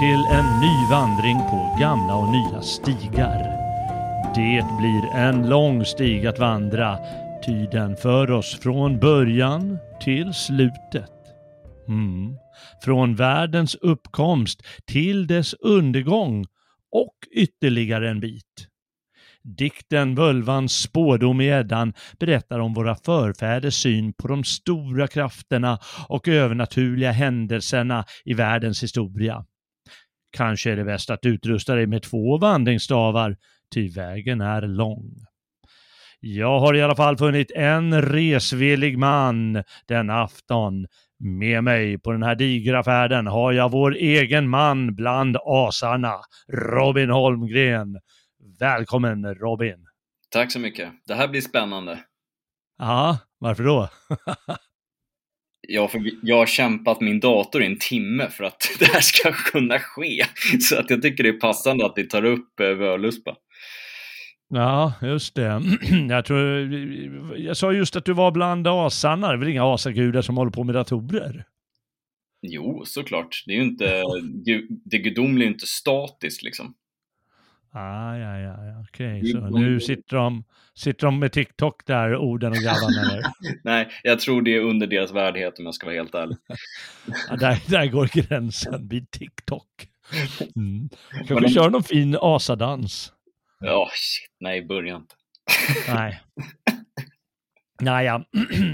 till en ny vandring på gamla och nya stigar. Det blir en lång stig att vandra, ty den för oss från början till slutet. Mm. Från världens uppkomst till dess undergång och ytterligare en bit. Dikten Völvans spådom i Eddan berättar om våra förfäders syn på de stora krafterna och övernaturliga händelserna i världens historia. Kanske är det bäst att utrusta dig med två vandringsstavar, ty vägen är lång. Jag har i alla fall funnit en resvillig man denna afton. Med mig på den här digra färden har jag vår egen man bland asarna, Robin Holmgren. Välkommen Robin! Tack så mycket. Det här blir spännande. Ja, varför då? Ja, för jag har kämpat min dator i en timme för att det här ska kunna ske. Så att jag tycker det är passande att vi tar upp eh, Völuspa. Ja, just det. Jag, tror, jag sa just att du var bland asarna. Det är väl inga asagudar som håller på med datorer? Jo, såklart. Det är ju inte, det gudomliga är ju inte statiskt liksom. Ah, ja, ja, ja. okej. Okay. Så nu sitter de, sitter de med TikTok där, orden och grabbarna eller? Nej, jag tror det är under deras värdighet om jag ska vara helt ärlig. ja, där, där går gränsen vid TikTok. Mm. Kanske de... köra någon fin asadans. Ja, oh, shit, nej, börja inte. nej. Naja,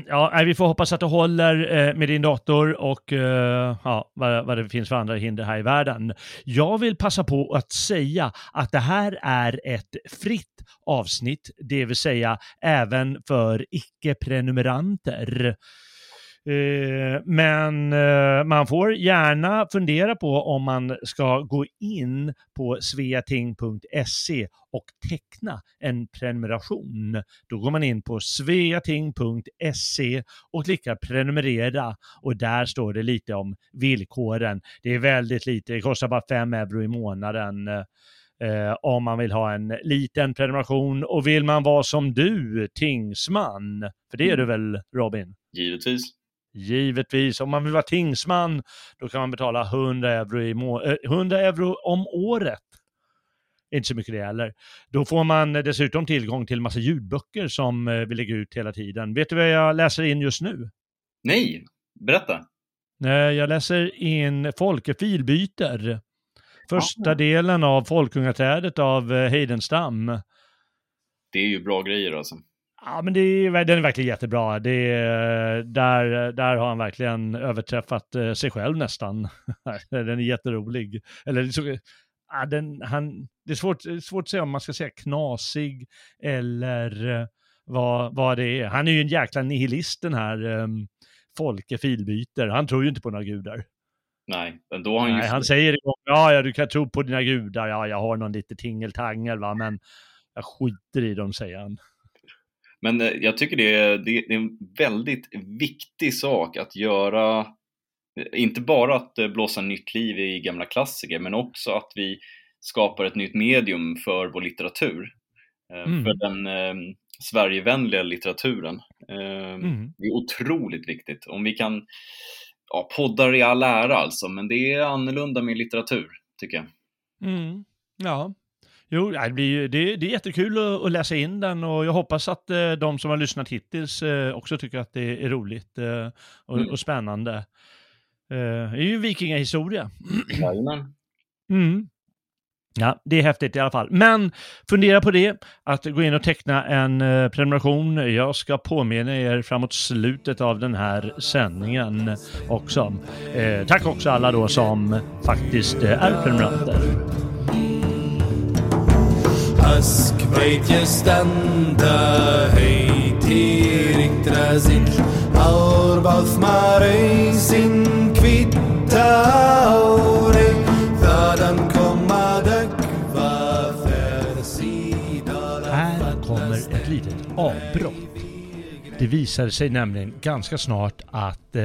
ja, vi får hoppas att det håller eh, med din dator och eh, ja, vad, vad det finns för andra hinder här i världen. Jag vill passa på att säga att det här är ett fritt avsnitt, det vill säga även för icke-prenumeranter. Eh, men eh, man får gärna fundera på om man ska gå in på sveating.se och teckna en prenumeration. Då går man in på sveating.se och klickar prenumerera och där står det lite om villkoren. Det är väldigt lite, det kostar bara 5 euro i månaden. Eh, om man vill ha en liten prenumeration och vill man vara som du, tingsman, för det är du mm. väl Robin? Givetvis. Givetvis, om man vill vara tingsman, då kan man betala 100 euro, i må 100 eh, euro om året. Inte så mycket det heller. Då får man dessutom tillgång till massa ljudböcker som eh, vi lägger ut hela tiden. Vet du vad jag läser in just nu? Nej, berätta. Jag läser in Folke Filbyter. Första ah. delen av Folkungaträdet av eh, Heidenstam. Det är ju bra grejer alltså. Ja, men det är, den är verkligen jättebra. Det är, där, där har han verkligen överträffat eh, sig själv nästan. den är jätterolig. Eller så, ja, den, han, det är svårt, svårt att säga om man ska säga knasig eller eh, vad, vad det är. Han är ju en jäkla nihilist den här um, Folke Filbyter. Han tror ju inte på några gudar. Nej, men då har han Nej, Han säger ja, ja, du kan tro på dina gudar, ja, jag har någon lite tingeltangel, va, men jag skiter i dem, säger han. Men eh, jag tycker det är, det är en väldigt viktig sak att göra, eh, inte bara att eh, blåsa nytt liv i gamla klassiker, men också att vi skapar ett nytt medium för vår litteratur. Mm. För den eh, Sverigevänliga litteraturen. Eh, mm. Det är otroligt viktigt. Om vi kan, ja, poddar i all ära alltså, men det är annorlunda med litteratur, tycker jag. Mm. Ja, Jo, det, blir, det, det är jättekul att, att, läsa in den och jag hoppas att eh, de som har lyssnat hittills eh, också tycker att det är roligt eh, och, mm. och, spännande. Det är ju vikingahistoria. Jajamän. Mm. Ja, det är häftigt i alla fall. Men fundera på det, att gå in och teckna en eh, prenumeration. Jag ska påminna er framåt slutet av den här sändningen också. Eh, tack också alla då som faktiskt eh, är prenumeranter paskveitje standa heitir ikdrasill árbáð marei sinn kvitta ári þaðan koma Här kommer ett litet avbrott. Det visade sig nämligen ganska snart att eh,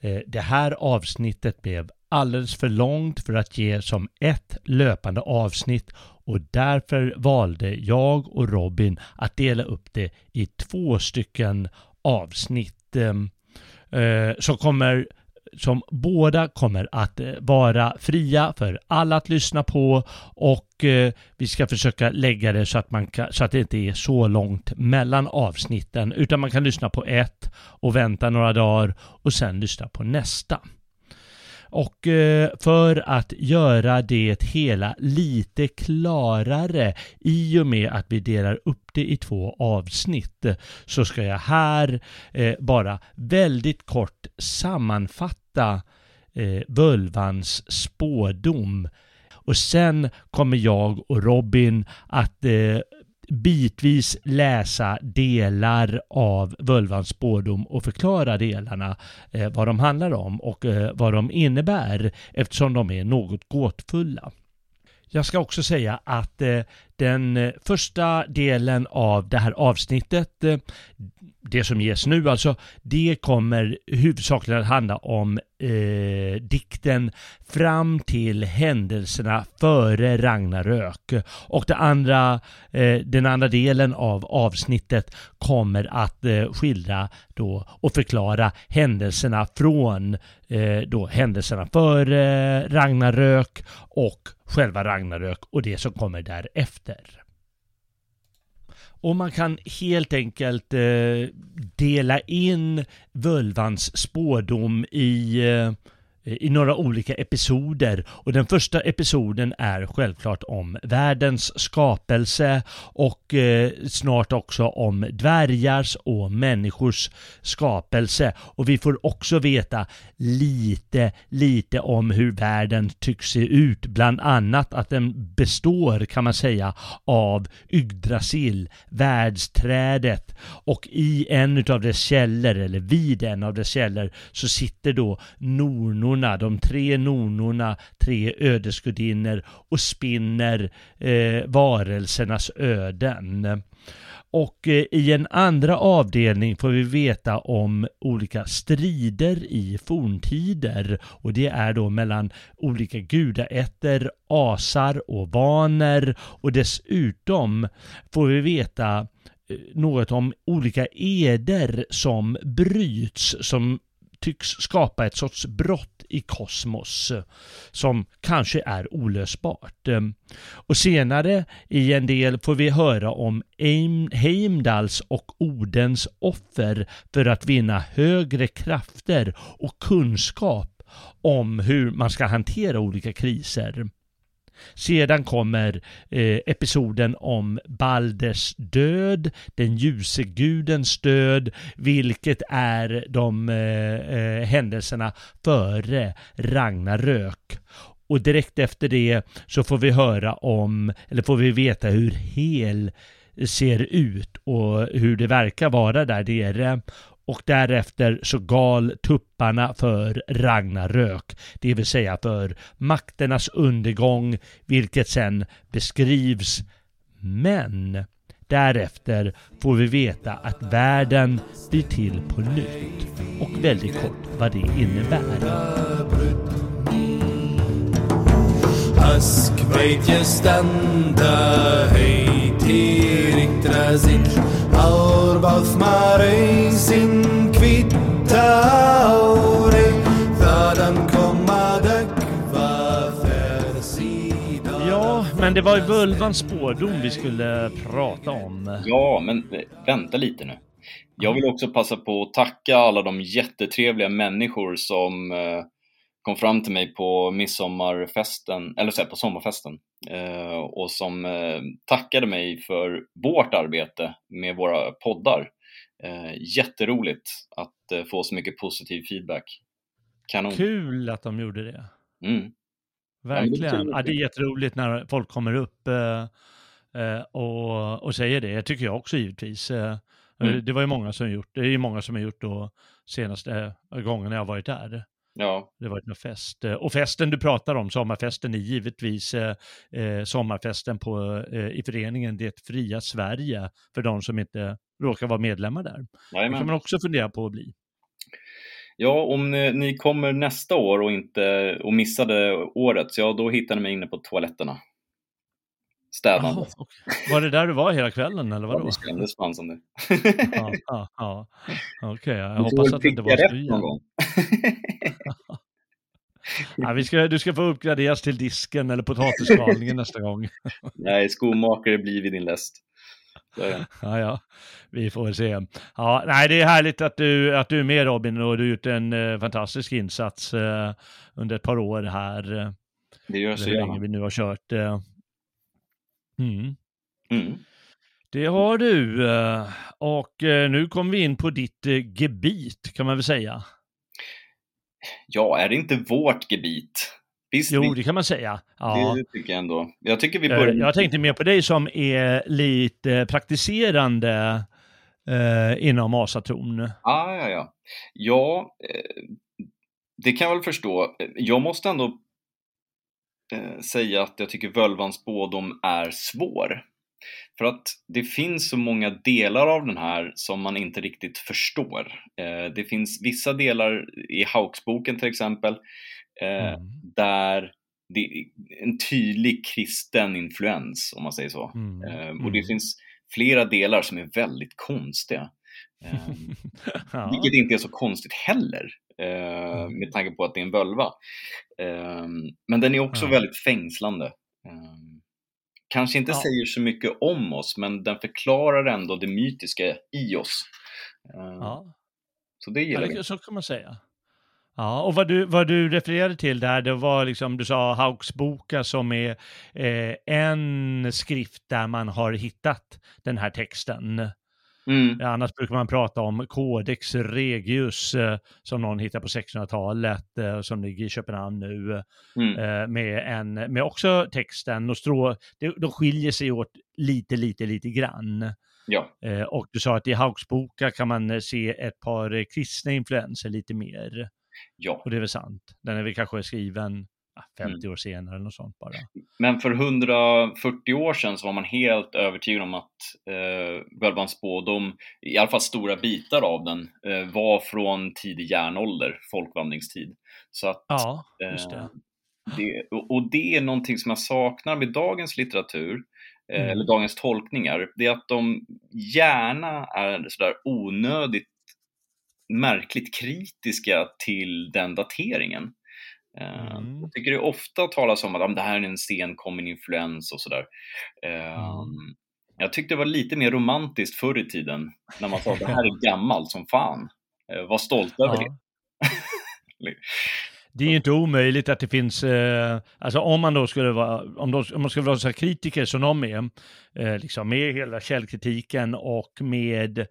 eh, det här avsnittet blev alldeles för långt för att ge som ett löpande avsnitt och därför valde jag och Robin att dela upp det i två stycken avsnitt ehm, eh, som kommer som båda kommer att eh, vara fria för alla att lyssna på och eh, vi ska försöka lägga det så att, man kan, så att det inte är så långt mellan avsnitten utan man kan lyssna på ett och vänta några dagar och sen lyssna på nästa. Och eh, för att göra det hela lite klarare i och med att vi delar upp det i två avsnitt så ska jag här eh, bara väldigt kort sammanfatta vulvans Völvans spådom. Och sen kommer jag och Robin att bitvis läsa delar av Völvans spådom och förklara delarna, eh, vad de handlar om och eh, vad de innebär eftersom de är något gåtfulla. Jag ska också säga att eh, den eh, första delen av det här avsnittet, eh, det som ges nu alltså, det kommer huvudsakligen att handla om eh, dikten fram till händelserna före Ragnarök. Och det andra, eh, den andra delen av avsnittet kommer att eh, skildra då och förklara händelserna från eh, då händelserna före Ragnarök och själva Ragnarök och det som kommer därefter. Och man kan helt enkelt eh, dela in völvans spådom i eh, Eh, i några olika episoder. Och den första episoden är självklart om världens skapelse och eh, snart också om dvärgars och människors skapelse. Och vi får också veta lite, lite om hur världen tycks se ut, bland annat att den består kan man säga av Yggdrasil, världsträdet. Och i en av dess källor eller vid en av dess källor så sitter då nornorna nornorna, de tre nornorna, tre ödesgudinnor och spinner eh, varelsernas öden. Och eh, i en andra avdelning får vi veta om olika strider i forntider och det är då mellan olika gudaätter, asar och vaner och dessutom får vi veta eh, något om olika eder som bryts, som tycks skapa ett sorts brott i kosmos eh, som kanske är olösbart. Eh, och senare i en del får vi höra om Heimdals och Odens offer för att vinna högre krafter och kunskap om hur man ska hantera olika kriser. Sedan kommer eh, episoden om Balders död, den ljuse gudens död, vilket är de eh, eh, händelserna före Ragnarök. Och direkt efter det så får vi höra om, eller får vi veta hur Hel ser ut och hur det verkar vara där nere och därefter så gal tupparna för Ragnarök, det vill säga för makternas undergång, vilket sen beskrivs. Men därefter får vi veta att världen blir till på nytt och väldigt kort vad det innebär. Askveitje standa hei til Yggdrasil Árbáð marei sin kvitta komma dökva färdsida Ja, men det var ju Völvans spårdom vi skulle prata om. Ja, men vänta lite nu. Jag vill också passa på att tacka alla de jättetrevliga människor som eh, kom fram till mig på midsommarfesten, eller så här, på sommarfesten eh, och som eh, tackade mig för vårt arbete med våra poddar. Eh, jätteroligt att eh, få så mycket positiv feedback. Kanon. Kul att de gjorde det. Mm. Verkligen. Ja, det, är det jätteroligt när folk kommer upp eh, eh, och, och säger det. Jag tycker jag också givetvis. Mm. Det var ju många som gjort det. är ju många som har gjort då senaste gången jag varit där. Ja. Det varit någon fest. Eh, och festen du pratar om, sommarfesten, är givetvis eh, eh, sommarfesten på, eh, i föreningen Det fria Sverige för de som inte råkar vara medlemmar där. Jajamän. Det kan man också fundera på att bli. Ja, om ni, ni kommer nästa år och, inte, och missade året, ja då hittar ni mig inne på toaletterna. Städande. Jaha, okej. Var det där du var hela kvällen eller Ja, vadå? det kändes fan som det. Ja, ja, ja. Okej, jag Du hoppas att det inte var gång. Ja, vi ska, du ska få uppgraderas till disken eller potatisskalningen nästa gång. Nej, skomakare blir vid din läst. Så. Ja, ja, vi får se. Ja, nej, det är härligt att du, att du är med Robin och du har gjort en eh, fantastisk insats eh, under ett par år här. Det gör så hur länge gärna. vi nu har kört. eh. Mm. Mm. Det har du. eh, Och eh, nu kommer vi in på ditt eh, gebit kan man väl säga. Ja, är det inte vårt gebit? Visst, Jo, det kan man säga. Ja. det tycker jag ändå. Jag tycker vi börjar... Jag tänkte mer på dig som är lite praktiserande eh, inom asatron. Ah, ja, ja. Ja, eh, det kan jag väl förstå. Jag måste ändå eh, säga att jag tycker völvans spådom är svår. För att det finns så många delar av den här som man inte riktigt förstår. Eh, det finns vissa delar i Hauksboken till exempel eh, Mm. där det är en tydlig kristen influens, om man säger så. Mm. Och det Mm. finns flera delar som är väldigt konstiga. Eh, ja. vilket inte är så konstigt heller, eh, Mm. med tanke på att det är en völva. Eh, men den är också Ja. väldigt fängslande. Eh, kanske inte Ja. säger så mycket om oss, men den förklarar ändå det mytiska i oss. Ja. Så det gillar vi. så kan man säga. Ja, och vad du, vad du refererade till där, det var liksom, du sa Hauksboka som är eh, en skrift där man har hittat den här texten. Mm, Annars brukar man prata om Codex Regius eh, som någon hittar på 1600-talet eh, som ligger i Köpenhamn nu. mm, eh, med, en, med också texten strå, de, skiljer sig åt lite, lite, lite grann. ja, Eh, och du sa att i Hauksboka kan man eh, se ett par eh, kristna influenser lite mer. ja. Och det är väl sant. Den är väl kanske skriven 50 Mm. år senare eller något sånt bara. Men för 140 år sedan så var man helt övertygad om att eh, völvans spådom, i alla fall stora bitar av den, eh, var från tidig järnålder, folkvandringstid. Så att Ja, just det. Eh, det, och och det är någonting som jag saknar med dagens litteratur, eh, Mm. eller dagens tolkningar, det är att de gärna är sådär onödigt märkligt kritiska till den dateringen. Eh, Mm. Jag tycker det ofta talas om att "Ja, men det här är en senkommen influens och sådär. Mm. Jag tyckte det var lite mer romantiskt förr i tiden, när man sa att det här är gammalt som fan. Eh, var stolt över. Ja. Det är ju inte omöjligt att det finns, eh, alltså om man då skulle vara, om, de, om man skulle vara så här kritiker som de är, eh, liksom med hela källkritiken och med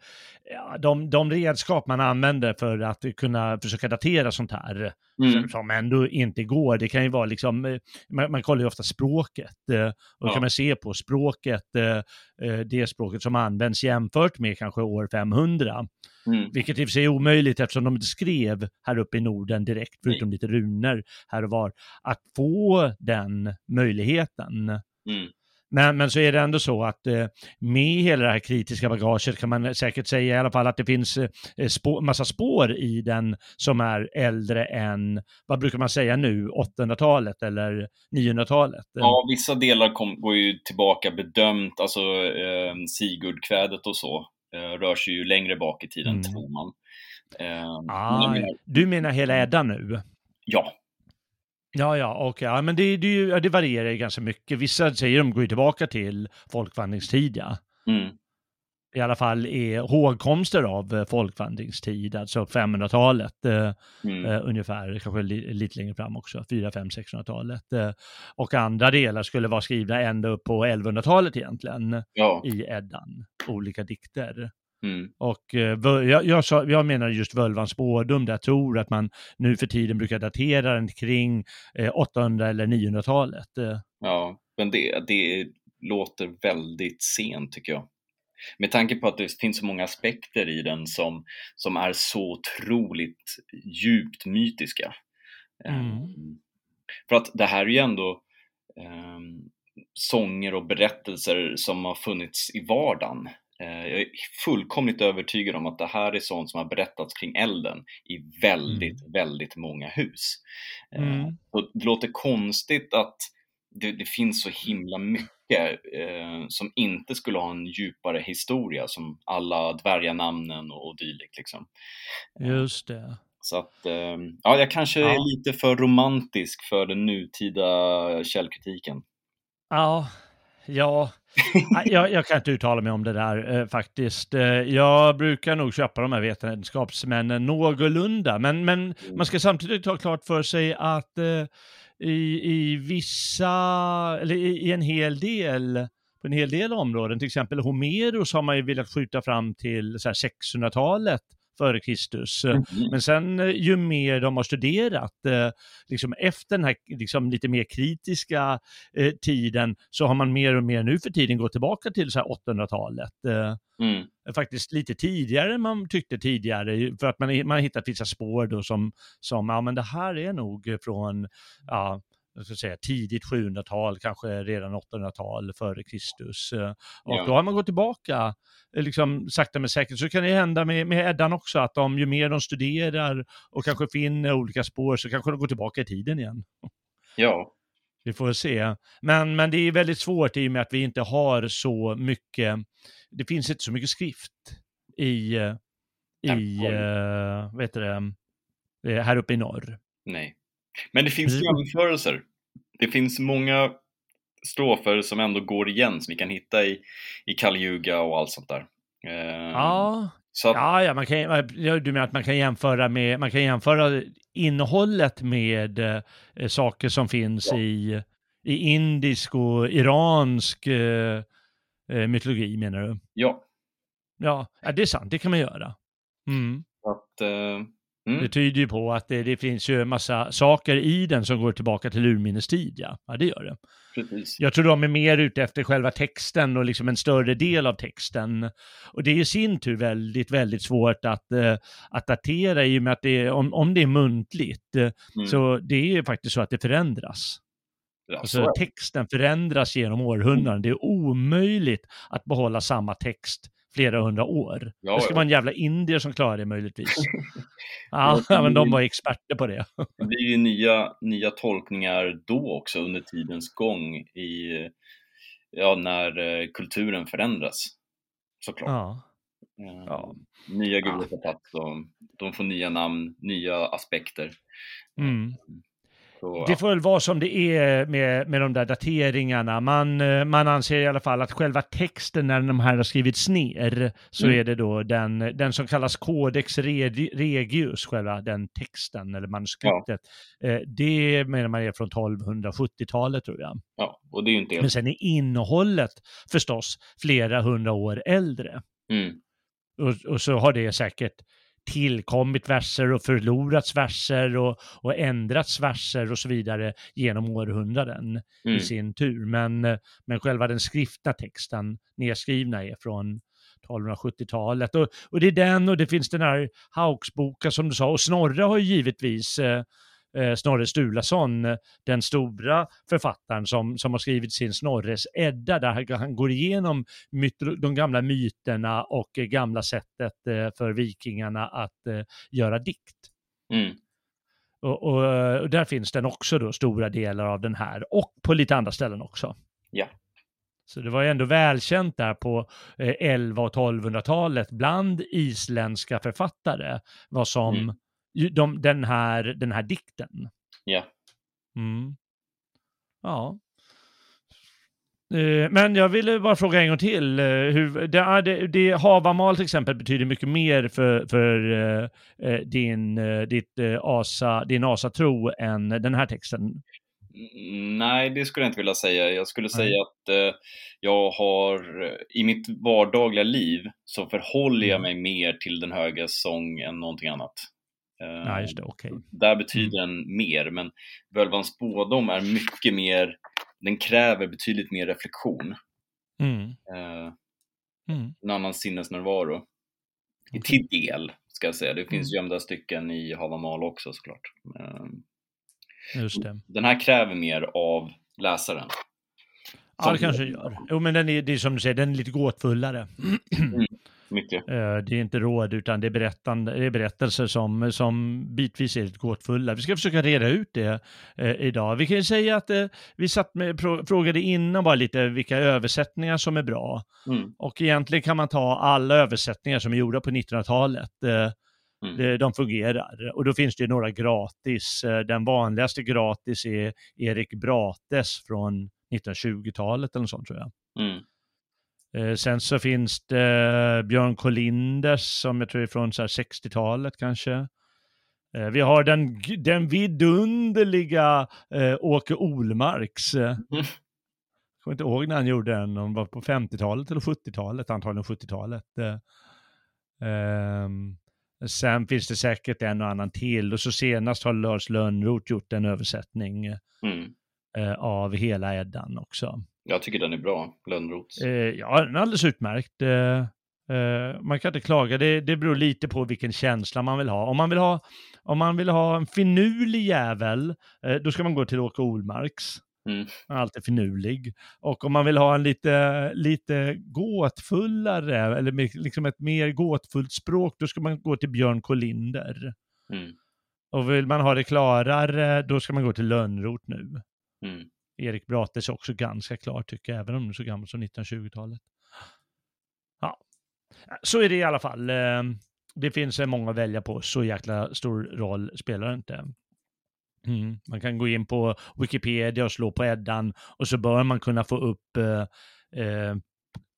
ja, de, de redskap man använder för att kunna försöka datera sånt här, Mm. som, som ändå inte går. Det kan ju vara liksom, eh, man, man kollar ju ofta språket eh, och Ja. kan man se på språket, eh, eh, det språket som används jämfört med kanske år 500. Mm. Vilket i och för sig är omöjligt eftersom de inte skrev här uppe i Norden direkt, förutom lite runor här och var, att få den möjligheten. Mm. Men, men så är det ändå så att eh, med hela det här kritiska bagaget kan man säkert säga i alla fall att det finns eh, spår, massa spår i den som är äldre än, vad brukar man säga nu, 800-talet eller 900-talet? Ja, vissa delar kom, går ju tillbaka bedömt, alltså eh, Sigurdkvädet och så rör sig ju längre bak i tiden, Mm. tror man. Eh, men Ah, menar, du menar hela Eddan nu? ja, Ja, ja, okej. Ja, men det, det, det varierar ju ganska mycket. Vissa säger de går ju tillbaka till folkvandringstid, ja. mm, I alla fall är hågkomster av eh, folkvandringstid, alltså 500-talet eh, mm, eh, ungefär, kanske li, lite längre fram också, 4, 5, 600-talet. Eh, och andra delar skulle vara skrivna ända upp på 1100-talet egentligen ja, i Eddan, olika dikter. mm, Och eh, jag, jag, sa, jag menar just völvans spårdom, där jag tror att man nu för tiden brukar datera den kring eh, 800 eller 900-talet. Eh, ja. Men det, det låter väldigt sent tycker jag. Med tanke på att det finns så många aspekter i den som, som är så otroligt djupt mytiska. Mm. Eh, För att det här är ju ändå eh, sånger och berättelser som har funnits i vardagen. Eh, jag är fullkomligt övertygad om att det här är sånt som har berättats kring elden i väldigt, väldigt många hus. Eh, Mm. och det låter konstigt att det, det finns så himla mycket mycket eh, som inte skulle ha en djupare historia som alla dvärganamnen och, och dylikt. Liksom. Just det. Så att, eh, ja, jag kanske ja. är lite för romantisk för den nutida källkritiken. Ja, ja. jag, jag, kan inte uttala mig om det där eh, faktiskt. Eh, jag brukar nog köpa de här vetenskapsmännen någorlunda, men, men mm. man ska samtidigt ha klart för sig att eh, i, i vissa, eller i, i en hel del på en hel del områden, till exempel Homeros har man ju velat skjuta fram till 600-talet före Kristus. Mm. Men sen eh, ju mer de har studerat, eh, liksom efter den här liksom, lite mer kritiska eh, tiden, så har man mer och mer nu för tiden gått tillbaka till 800-talet. Mm. Faktiskt lite tidigare än man tyckte tidigare, för att man, man har hittat vissa spår då som, som, ja men det här är nog från, ja, jag ska säga, tidigt 700-tal, kanske redan 800-tal före Kristus. Och ja. då har man gått tillbaka liksom sakta men säkert. Så kan det hända med, med Eddan också, att de, ju mer de studerar och kanske finner olika spår så kanske de går tillbaka i tiden igen. Ja. Vi får se. Men, men det är väldigt svårt i och med att vi inte har så mycket, det finns inte så mycket skrift i, i uh, vad heter det, eh, här uppe i norr. Nej. Men det finns jämförelser. Det finns många strofer som ändå går igen som vi kan hitta i, i Kali och allt sånt där. Eh, ja, så att... ja, ja man kan, du menar att man kan jämföra, med, man kan jämföra innehållet med eh, saker som finns ja. i, i indisk och iransk eh, eh mytologi menar du? Ja. Ja, det är sant, det kan man göra. Mm. Att, eh, Mm. Det tyder ju på att det, det, finns ju en massa saker i den som går tillbaka till urminnes tid, ja. ja det gör det. Precis. Jag tror de är mer ute efter själva texten och liksom en större del av texten. Och det är i sin tur väldigt, väldigt svårt att, uh, att datera i och med att det, om, om det är muntligt, uh, mm. så det är ju faktiskt så att det förändras. Ja, alltså texten förändras genom århundraden. Det är omöjligt att behålla samma text flera hundra år. Ja, det ska ja. vara en jävla indier som klarar det möjligtvis. ja, men de var experter på det. det blir ju nya, nya tolkningar då också under tidens gång i, ja, när eh, kulturen förändras. Såklart. Ja. Eh, ja. Nya gudar ja. och de får nya namn, nya aspekter. Mm. Så, det får väl vara som det är med, med de där dateringarna. Man, eh, man anser i alla fall att själva texten när de här har skrivits ner så mm. är det då den, den som kallas Codex Regius, själva den texten eller manuskriptet. Ja. Eh, det menar man är från 1270-talet tror jag. Ja, och det är ju inte Men sen är innehållet förstås flera hundra år äldre. Mm. Och, och, så har det säkert tillkommit verser och förlorats verser och, och ändrats verser och så vidare genom århundraden mm. i sin tur. Men, men själva den skriftna texten, nedskrivna, är från 1270-talet. Och, och det är den och det finns den här Hauksboka som du sa. Och Snorre har ju givetvis eh, eh, Snorre Sturlason, den stora författaren som, som har skrivit sin Snorres Edda, där han går igenom de gamla myterna och gamla sättet eh, för vikingarna att eh, göra dikt. Mm. Och, och, och, där finns den också då, stora delar av den här, och på lite andra ställen också. Ja. Så det var ju ändå välkänt där på 11 och 1200-talet bland isländska författare vad som mm de, den, här, den här dikten. Ja. Mm. Ja. Eh, men jag ville bara fråga en gång till. Eh, hur, det, det, det, havamal till exempel betyder mycket mer för, för uh, din, ditt, asa, din asatro än den här texten. Nej, det skulle jag inte vilja säga. Jag skulle Nej. säga att eh, jag har i mitt vardagliga liv så förhåller jag mm. mig mer till den höga sång än någonting annat. Ja, just det, okay. Där betyder mm. den mer, men Völvans spådom är mycket mer, den kräver betydligt mer reflektion. Mm. Uh, mm. En annan sinnesnärvaro. Okay. Till del, ska jag säga. Det finns mm. gömda stycken i Havamal också såklart. Uh, just det. Den här kräver mer av läsaren. Ja, det kanske gör. Jo, men den är, det är som du säger, den är lite gåtfullare. Mm. Mycket. Eh, Det är inte råd utan det är, berättande, det är berättelser som, som bitvis är lite gåtfulla. Vi ska försöka reda ut det eh, idag. Vi kan ju säga att eh, vi satt med, frågade innan bara lite vilka översättningar som är bra. Mm. Och egentligen kan man ta alla översättningar som är gjorda på 1900-talet. Eh, Mm. de, de fungerar. Och då finns det ju några gratis. Eh, Den vanligaste gratis är Erik Brates från 1920-talet eller något sånt tror jag. Mm. Eh, sen så finns det Björn Kolinders som jag tror är från så här 60-talet kanske. Eh, vi har den, den vidunderliga eh, Åke Olmarks. Mm. jag kommer inte ihåg när han gjorde den, om det var på 50-talet eller 70-talet, antagligen 70-talet. Eh, ehm, sen finns det säkert en och annan till och så senast har Lars Lönnroth gjort en översättning Mm. eh, av hela Eddan också. Jag tycker den är bra, Lönnroths. Eh, ja, den är alldeles utmärkt. Eh, eh, man kan inte klaga, det, det beror lite på vilken känsla man vill ha. Om man vill ha, om man vill ha en finurlig jävel, eh, då ska man gå till Åke Olmarks. Mm. Han är alltid finurlig. Och om man vill ha en lite, lite gåtfullare, eller liksom ett mer gåtfullt språk, då ska man gå till Björn Kolinder. Mm. Och vill man ha det klarare, då ska man gå till Lönnroth nu. Mm. Erik Brates är också ganska klar tycker jag, även om den är så gammal som 1920-talet. Ja, så är det i alla fall. Ehm, det finns eh, många att välja på, så jäkla stor roll spelar det inte. Mm. Man kan gå in på Wikipedia och slå på Eddan och så bör man kunna få upp eh, eh,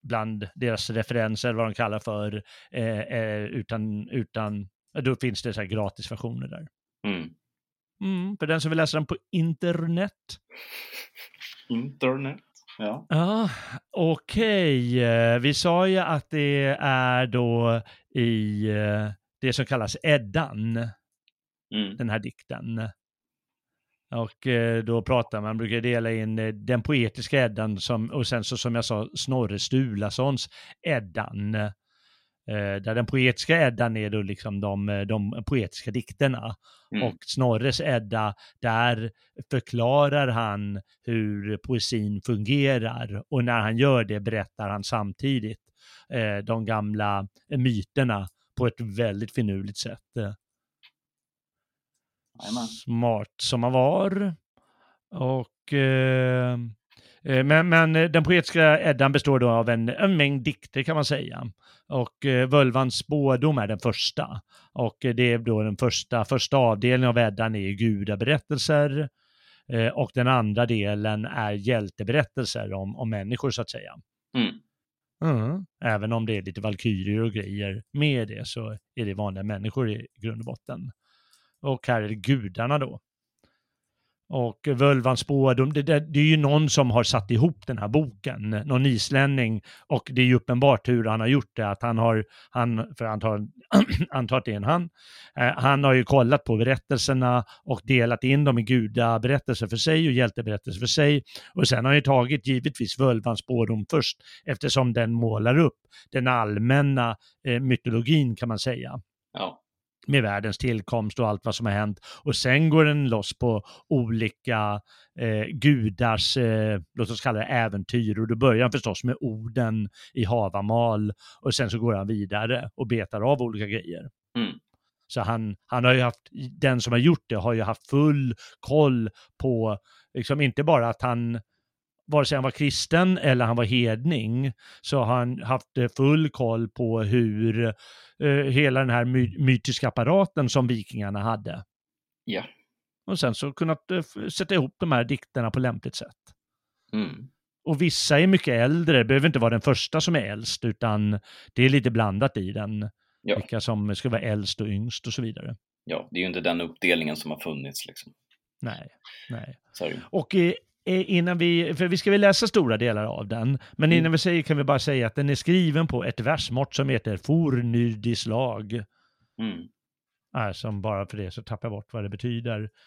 bland deras referenser, vad de kallar för, eh, eh, utan, utan, då finns det så här gratisversioner där. Mm. Mm, för den som vill läsa den på internet. Internet. Ja. Ja, okej. Eh, Vi sa ju att det är då i eh, det som kallas Eddan, Mm. den här dikten. Och eh, då pratar man, brukar dela in den poetiska Eddan som, och sen så som jag sa Snorre Sturlasons Eddan. Eh, Där den poetiska Eddan är då liksom de, eh, de poetiska dikterna. Mm. Och Snorres Edda, där förklarar han hur poesin fungerar och när han gör det berättar han samtidigt eh, de gamla myterna på ett väldigt finurligt sätt. Jajamän. smart som han var. Och, eh, men, men eh, den poetiska Eddan består då av en, en mängd dikter kan man säga. Och eh, Völvans spådom är den första. Och eh, det är då den första, första avdelningen av Eddan är gudaberättelser. Eh, och den andra delen är hjälteberättelser om, om människor så att säga. Mm. Mm. Även om det är lite valkyrier och grejer med det så är det vanliga människor i grund och botten. Och här är det gudarna då. Och Völvans spådom, det, det, det är ju någon som har satt ihop den här boken, någon islänning. Och det är ju uppenbart hur han har gjort det, att han har, han, för antar, antar att det är en han, eh, han har ju kollat på berättelserna och delat in dem i gudaberättelser för sig och hjälteberättelser för sig. Och sen har han ju tagit givetvis Völvans spådom först, eftersom den målar upp den allmänna eh, mytologin kan man säga Ja med världens tillkomst och allt vad som har hänt. Och sen går den loss på olika eh, gudars, eh, låt oss kalla det äventyr. Och då börjar han förstås med orden i Havamal och sen så går han vidare och betar av olika grejer. Mm. Så han, han har ju haft, den som har gjort det har ju haft full koll på, liksom inte bara att han vare sig han var kristen eller han var hedning, så har han haft eh, full koll på hur eh, hela den här my mytiska apparaten som vikingarna hade. Ja. Och sen så kunnat eh, sätta ihop de här dikterna på lämpligt sätt. Mm. Och vissa är mycket äldre, det behöver inte vara den första som är äldst, utan det är lite blandat i den. Ja. Vilka som ska vara äldst och yngst och så vidare. ja, det är ju inte den uppdelningen som har funnits liksom. Nej, nej. Ju. Och eh, innan vi, för vi ska väl läsa stora delar av den, men innan Mm. vi säger kan vi bara säga att den är skriven på ett versmått som heter fornyrdislag. Mm. Äh, som bara för det så tappar jag bort vad det betyder.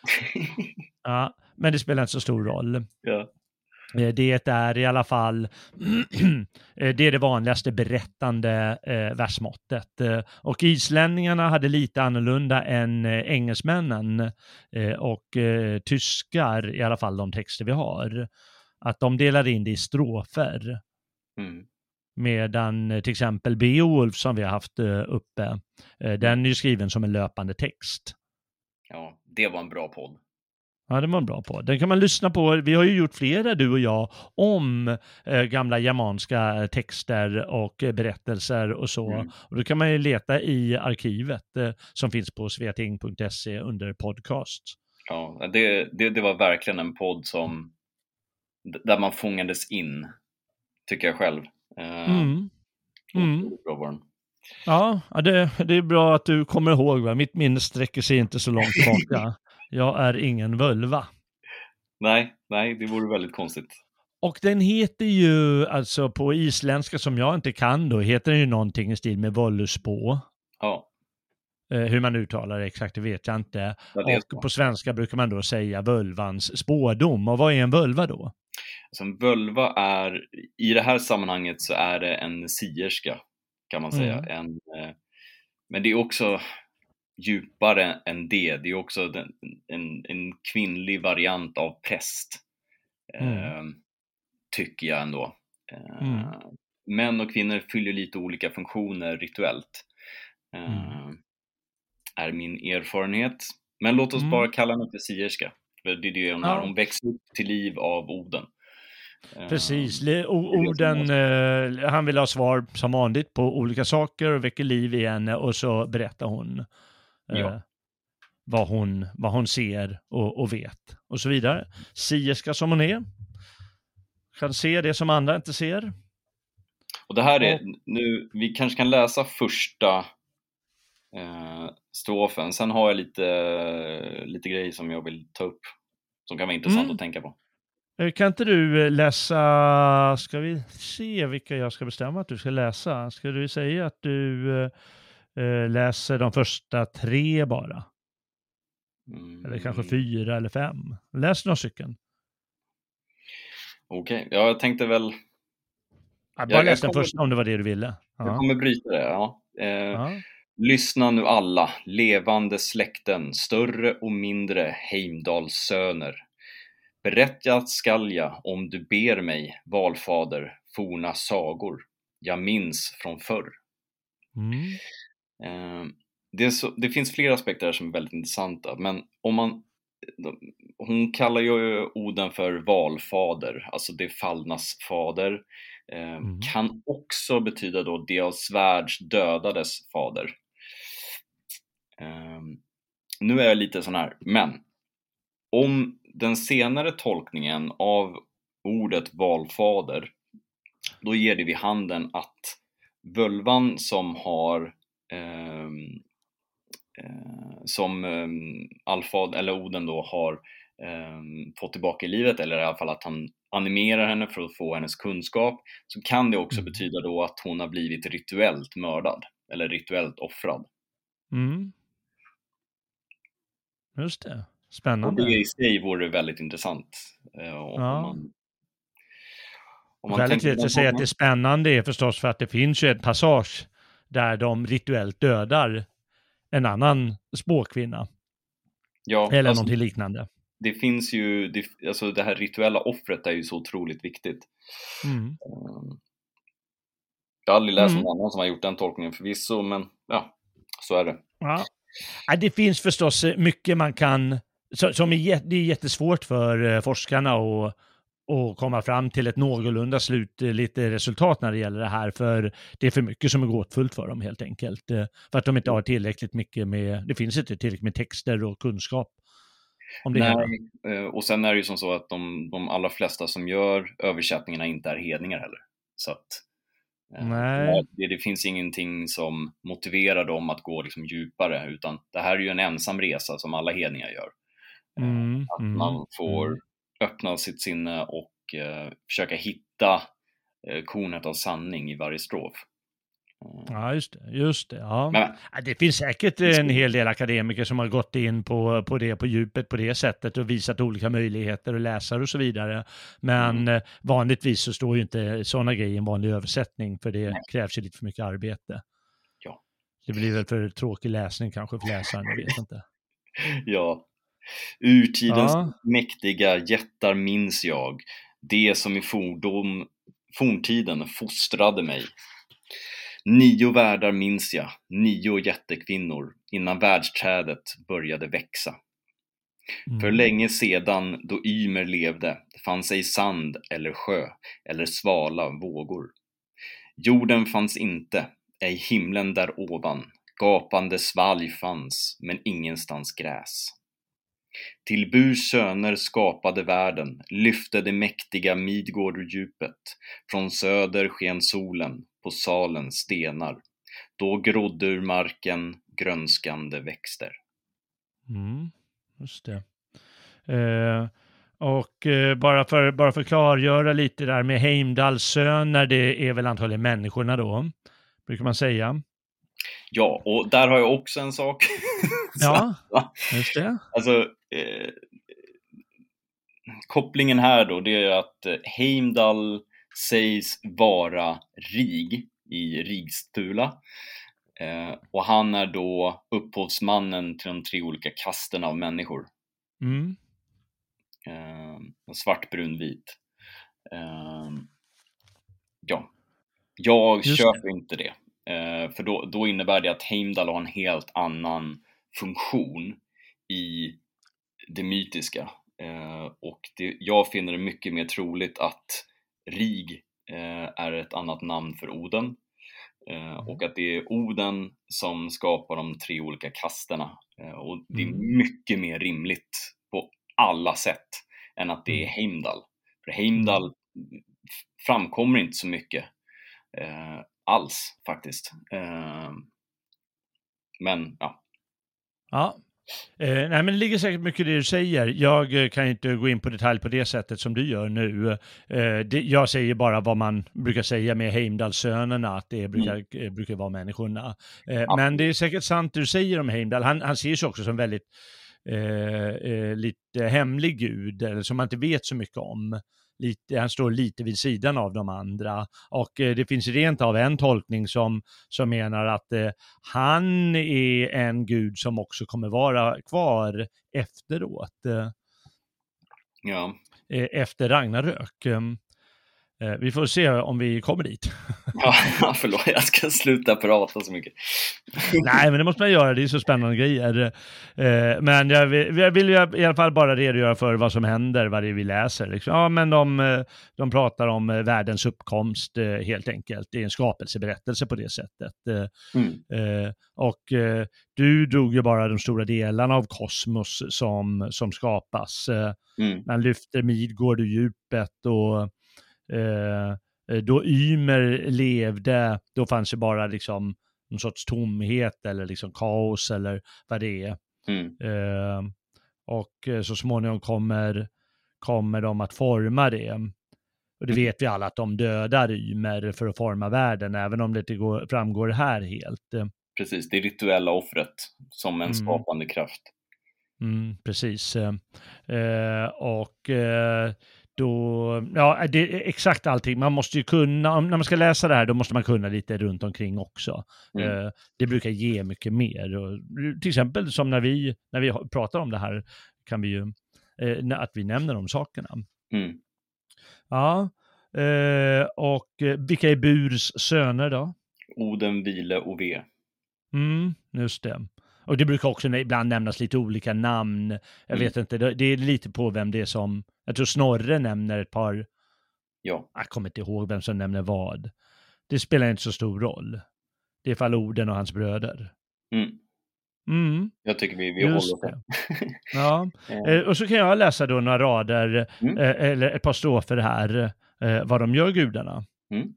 Ja, men det spelar inte så stor roll. ja. Eh, Det är i alla fall eh, det är det vanligaste berättande eh, versmåttet. Och islänningarna hade lite annorlunda än engelsmännen och tyskar, i alla fall de texter vi har. Att de delar in det i strofer. Mm. Medan till exempel Beowulf som vi har haft uppe, den är ju skriven som en löpande text. Ja, det var en bra podd. Ja, det var en bra podd. Den kan man lyssna på. Vi har ju gjort flera, du och jag, om eh, gamla germanska texter och eh, berättelser och så. Mm. Och då kan man ju leta i arkivet eh, som finns på sveting.se under podcast. Ja, det, det, det var verkligen en podd som där man fångades in, tycker jag själv. Eh, mm. Mm. Ja, det, det är bra att du kommer ihåg. Va? Mitt minne sträcker sig inte så långt tillbaka. Jag är ingen völva. Nej, nej, det vore väldigt konstigt. Och den heter ju, alltså på isländska som jag inte kan då, heter den ju någonting i stil med Völluspå. Ja. Eh, hur man uttalar det exakt, det vet jag inte. Ja, och på svenska brukar man då säga völvans spådom. Och vad är en völva då? Alltså en völva är, i det här sammanhanget så är det en sierska kan man säga. Mm. En, eh, men det är också djupare än det. Det är också den, en, en kvinnlig variant av präst. Mm. Eh, tycker jag ändå. Eh, mm. Män och kvinnor fyller lite olika funktioner rituellt. Eh, mm. Är min erfarenhet. Men låt oss mm. bara kalla henne för sierska. För det är det hon är. Hon växer upp till liv av Oden. Precis, orden, eh, han vill ha svar som vanligt på olika saker och väcker liv i henne och så berättar hon eh, ja. vad, hon vad hon ser och, och vet och så vidare. Sierska som hon är, kan se det som andra inte ser. Och det här är, nu, vi kanske kan läsa första eh, strofen, sen har jag lite, lite grejer som jag vill ta upp som kan vara intressant mm. att tänka på. Eh, kan inte du eh, läsa, ska vi se vilka jag ska bestämma att du ska läsa? Ska du säga att du äh, läser de första tre bara? Mm. Eller kanske fyra eller fem? Läs några stycken. Okej, okay. ja, jag tänkte väl... Ja, bara jag, läs den första om det var det du ville. Jag ja. kommer bryta det, ja. Eh, ja. Lyssna nu alla, levande släkten, större och mindre Heimdals söner Berättat skall jag, om du ber mig, valfader, forna sagor jag minns från förr. Mm. Eh, det, så, det, finns flera aspekter här som är väldigt intressanta, men om man hon kallar ju Oden för valfader, alltså det fallnas fader. Eh, mm. Kan också betyda då det av svärds dödades fader. Eh, nu är jag lite sån här, men om den senare tolkningen av ordet valfader, då ger det vid handen att völvan som har som eh, Alfad, eller Oden då har eh, fått tillbaka i livet eller i alla fall att han animerar henne för att få hennes kunskap så kan det också mm. betyda då att hon har blivit rituellt mördad eller rituellt offrad. Mm. Just det. Spännande. Och det i sig vore väldigt intressant. Eh, ja. man, man väldigt lätt att säga att det är spännande är förstås för att det finns ju en passage där de rituellt dödar en annan spåkvinna. Ja, Eller alltså, någonting liknande. Det finns ju, det, alltså det här rituella offret är ju så otroligt viktigt. Mm. Ehm, jag har aldrig läst mm. någon annan som har gjort den tolkningen förvisso, men ja, så är det. Ja. Det finns förstås mycket man kan som är, det är jättesvårt för eh, forskarna att och komma fram till ett någorlunda slutligt eh, resultat när det gäller det här, för det är för mycket som är gåtfullt för dem helt enkelt. Eh, för att de inte har tillräckligt mycket med, det finns inte tillräckligt med texter och kunskap. Om det Nej, och sen är det ju som så att de, de allra flesta som gör översättningarna inte är hedningar heller. Så att Nej. Det, det, finns ingenting som motiverar dem att gå liksom djupare, utan det här är ju en ensam resa som alla hedningar gör. Eh, mm, att mm, man får mm. Öppna sitt sinne och eh, försöka hitta eh, kornet av sanning i varje strof. Eh. Ja, just det. Just det, ja. Men, det finns säkert en hel del akademiker som har gått in på, på det på djupet på det sättet och visat olika möjligheter och läsare och så vidare. Men mm. Vanligtvis så står ju inte sådana grejer i en vanlig översättning för det Nej. krävs ju lite för mycket arbete. Ja. Det blir väl för tråkig läsning kanske för läsaren, jag vet inte. ja, Urtidens ja. mäktiga jättar minns jag, det som i fordom forntiden fostrade mig. Nio världar minns jag, nio jättekvinnor, innan världsträdet började växa. Mm. För länge sedan då Ymer levde fanns ej sand eller sjö eller svala vågor. Jorden fanns inte, ej himlen där ovan, gapande svalg fanns, men ingenstans gräs. Till Burs söner skapade världen, lyfte det mäktiga Midgård ur djupet. Från söder sken solen på salens stenar. Då grodde ur marken grönskande växter. Mm, just det. Eh, och eh, bara, för, bara för att klargöra lite där med Heimdalls söner, det är väl antagligen människorna då, brukar man säga. Ja, och där har jag också en sak. ja, just det. Alltså, eh, kopplingen här då, det är att eh, Heimdall sägs vara rig i Rigstula. Eh, och han är då upphovsmannen till de tre olika kasten av människor. Mm. Eh, svart, brun, vit. Eh, ja, jag Just köper det. inte det. Eh, för då, då innebär det att Heimdall har en helt annan funktion i det mytiska. Eh, och det, jag finner det mycket mer troligt att Rig eh, är ett annat namn för Oden. Och att det är Oden som skapar de tre olika kasterna. Och det är mm. mycket mer rimligt på alla sätt än att det är mm. Heimdall. För Heimdall mm. framkommer inte så mycket alls faktiskt. Eh, men ja. Ja. Eh, nej men det ligger säkert mycket i det du säger. Jag eh, kan inte gå in på detalj på det sättet som du gör nu. Eh, det, jag säger bara vad man brukar säga med Heimdallsönerna, att det brukar, mm. Brukar vara människorna. Eh, ja. Men det är säkert sant du säger om Heimdall. Han, han ser sig också som väldigt eh, lite hemlig gud, eller som man inte vet så mycket om lite, han står lite vid sidan av de andra. Och eh, det finns rent av en tolkning som, som menar att eh, han är en gud som också kommer vara kvar efteråt. Eh, ja. Efter Ragnarök. Eh, vi får se om vi kommer dit. ja, förlåt, jag ska sluta prata så mycket. Nej, men det måste man göra, det är så spännande grejer. Eh, men jag vill, jag vill i alla fall bara redogöra för vad som händer, vad det är vi läser. Liksom. Ja, men de, eh, de pratar om världens uppkomst helt enkelt. Det är en skapelseberättelse på det sättet. Mm. Och du drog ju bara de stora delarna av kosmos som, som skapas. Mm. Man lyfter Midgård ur djupet och då Ymer levde, då fanns det bara liksom någon sorts tomhet eller liksom kaos eller vad det är. Mm. Eh, och eh, så småningom kommer, kommer de att forma det. Och det mm. vet vi alla att de dödar Ymer för att forma världen, även om det inte går, framgår här helt. Precis, det rituella offret som en mm. skapande kraft. Mm, precis. Eh, och eh, då, ja, det exakt allting. Man måste ju kunna, när man ska läsa det här, då måste man kunna lite runt omkring också. Mm. Eh, det brukar ge mycket mer. Och, till exempel som när vi, när vi pratar om det här, kan vi ju, eh, att vi nämner de sakerna. Mm. Ja, eh, och vilka är Burs söner då? Oden, Vile och Ve. Mm, just det. Och det brukar också ibland nämnas lite olika namn. Jag mm. vet inte, det är lite på vem det är som jag tror Snorre nämner ett par, ja. jag kommer inte ihåg vem som nämner vad. Det spelar inte så stor roll. Det är fall Oden och hans bröder. Mm. Mm. Jag tycker vi, vi håller oss ja, eh, och så kan jag läsa då några rader, mm. eh, eller ett par strofer här, eh, vad de gör gudarna. Mm.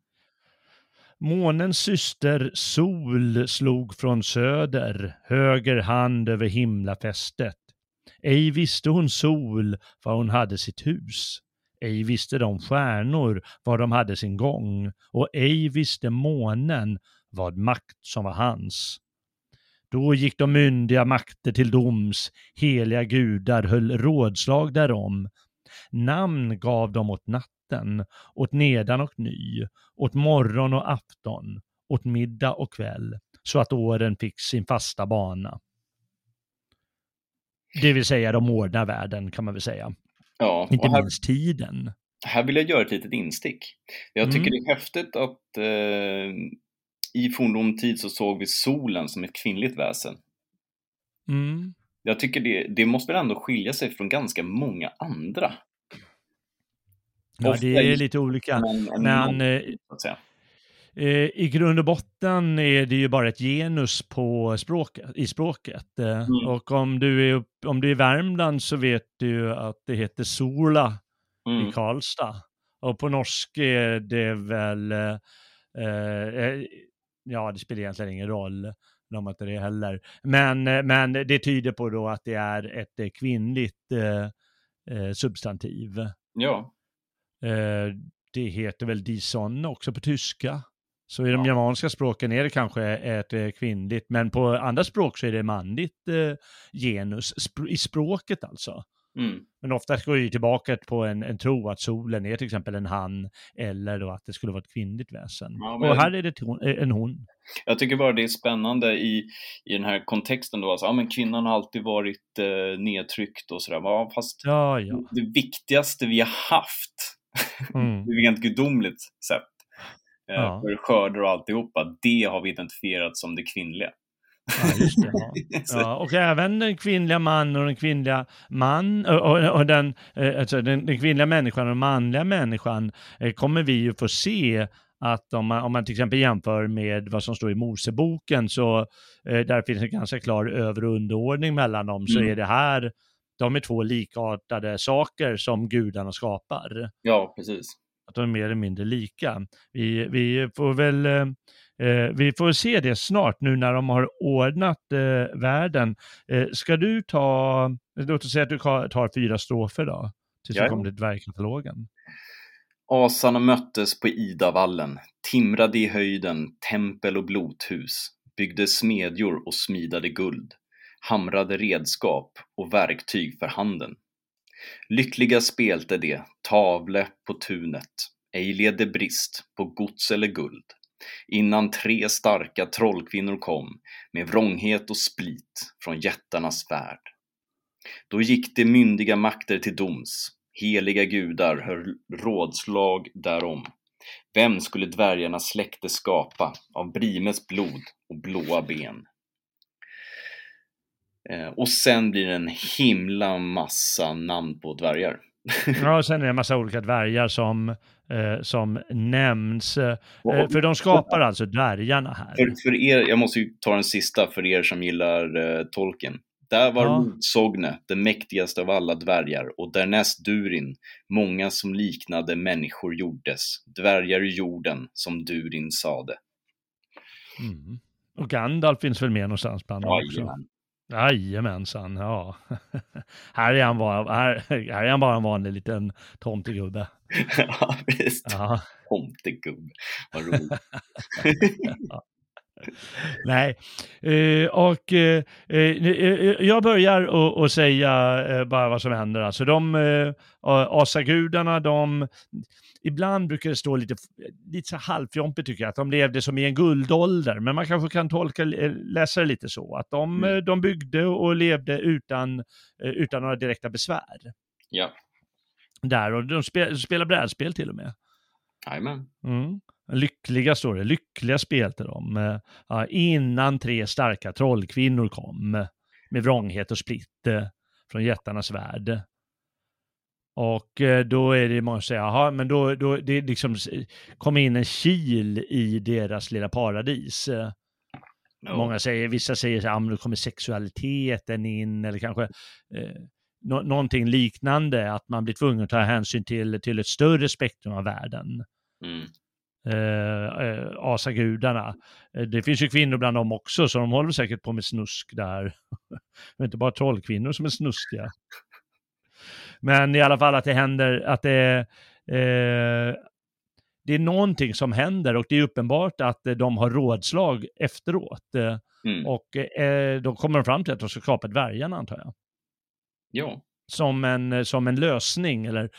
Månens syster Sol slog från söder, höger hand över himlafästet. Ej visste hon sol var hon hade sitt hus. Ej visste de stjärnor var de hade sin gång och ej visste månen vad makt som var hans. Då gick de myndiga makter till doms, heliga gudar höll rådslag därom. Namn gav de åt natten, åt nedan och ny, åt morgon och afton, åt middag och kväll, så att åren fick sin fasta bana. Det vill säga de ordnar världen kan man väl säga. Ja, Inte här, minst tiden. här vill jag göra ett litet instick. Jag tycker Mm. det är häftigt att eh, i forndomstid så såg vi solen som ett kvinnligt väsen. Mm. Jag tycker det, det måste väl ändå skilja sig från ganska många andra. Ja, det är lite olika. En, en Men i grund och botten är det ju bara ett genus på språket, i språket. Eh, Mm. Och om du, är om du är i Värmland så vet du att det heter Sola i Mm. Karlstad. Och på norska är det väl, eh, eh, ja det spelar egentligen ingen roll, har inte det heller. Men, eh, men det tyder på då att det är ett eh, kvinnligt eh, eh, substantiv. Ja, Eh, det heter väl dison också på tyska. Så i de Ja. germanska språken är det kanske ett eh, kvinnligt, men på andra språk så är det manligt eh, genus, spr- i språket alltså. mm. Men ofta går ju tillbaka på en, en tro att solen är till exempel en han eller då att det skulle vara ett kvinnligt väsen. Ja, men- Och här är det ton- eh, en hon. Jag tycker bara det är spännande i, i den här kontexten då, alltså, ja men kvinnan har alltid varit eh, nedtryckt och sådär. Ja, fast Ja, ja. det viktigaste vi har haft, Mm. rent gudomligt sett, Ja. för skördar och alltihopa, det har vi identifierat som det kvinnliga. Ja, just det. Ja. Ja, och även den kvinnliga man och den kvinnliga man och, och, och den, eh, alltså den, den kvinnliga människan och den manliga människan eh, kommer vi ju få se att om man, om man till exempel jämför med vad som står i Moseboken så eh, där finns en ganska klar över och underordning mellan dem så Mm. är det här de är två likartade saker som gudarna skapar. Ja, precis. Att de är mer eller mindre lika. Vi, vi får väl eh, eh, vi får se det snart nu när de har ordnat eh, världen. Eh, ska du ta, låt oss säga att du tar fyra strofer då, tills Jajamän. kommer till dvärgkatalogen. Asarna möttes på Idavallen, timrade i höjden tempel och blothus, byggde smedjor och smidade guld, hamrade redskap och verktyg för handen. Lyckliga spelte de, tavle på tunet, ej led brist på gods eller guld, innan tre starka trollkvinnor kom med vrånghet och split från jättarnas värld. Då gick de myndiga makter till doms, heliga gudar höll rådslag därom. Vem skulle dvärgarnas släkte skapa av Brimes blod och blåa ben? Eh, och sen blir det en himla massa namn på dvärgar. Ja, och sen är det en massa olika dvärgar som, eh, som nämns. Eh, för de skapar alltså dvärgarna här. För, för er, jag måste ju ta den sista för er som gillar eh, Tolkien. Där var Ja. Motsogne den mäktigaste av alla dvärgar och därnäst Durin, många som liknade människor gjordes, dvärgar i jorden som Durin sade. Mm. Och Gandalf finns väl med någonstans bland dem också? Jajamän. Jajamensan, ja. här, är han bara, här, här är han bara en vanlig liten tomtegubbe. ja, visst. Ja. Tomtegubbe. Vad roligt. Nej, eh, och eh, eh, jag börjar och, och säga eh, bara vad som händer. Alltså de eh, asagudarna, de ibland brukar det stå lite, lite så halvfjompigt tycker jag, att de levde som i en guldålder, men man kanske kan tolka, eh, läsa det lite så, att de, Mm. eh, de byggde och levde utan, eh, utan några direkta besvär. ja, Där, och de spel, spelar brädspel till och med. jajamän. Mm. Lyckliga står det, lyckliga spel till dem. Eh, ja, innan tre starka trollkvinnor kom eh, med vrånghet och splitt eh, från jättarnas värld. Och då är det många som säger, jaha, men då, då det liksom kom in en kil i deras lilla paradis. Ja. Många säger, vissa säger så här, ja, men då kommer sexualiteten in eller kanske eh, nå- någonting liknande, att man blir tvungen att ta hänsyn till, till ett större spektrum av världen Mm. Eh, eh, asagudarna. Eh, det finns ju kvinnor bland dem också, så de håller säkert på med snusk där. Men inte bara trollkvinnor som är snuskiga. Men i alla fall att det händer, att det, eh, det är någonting som händer och det är uppenbart att eh, de har rådslag efteråt. Mm. och eh, då kommer de fram till att de ska skapa dvärgarna antar jag. Ja, Som en, som en lösning eller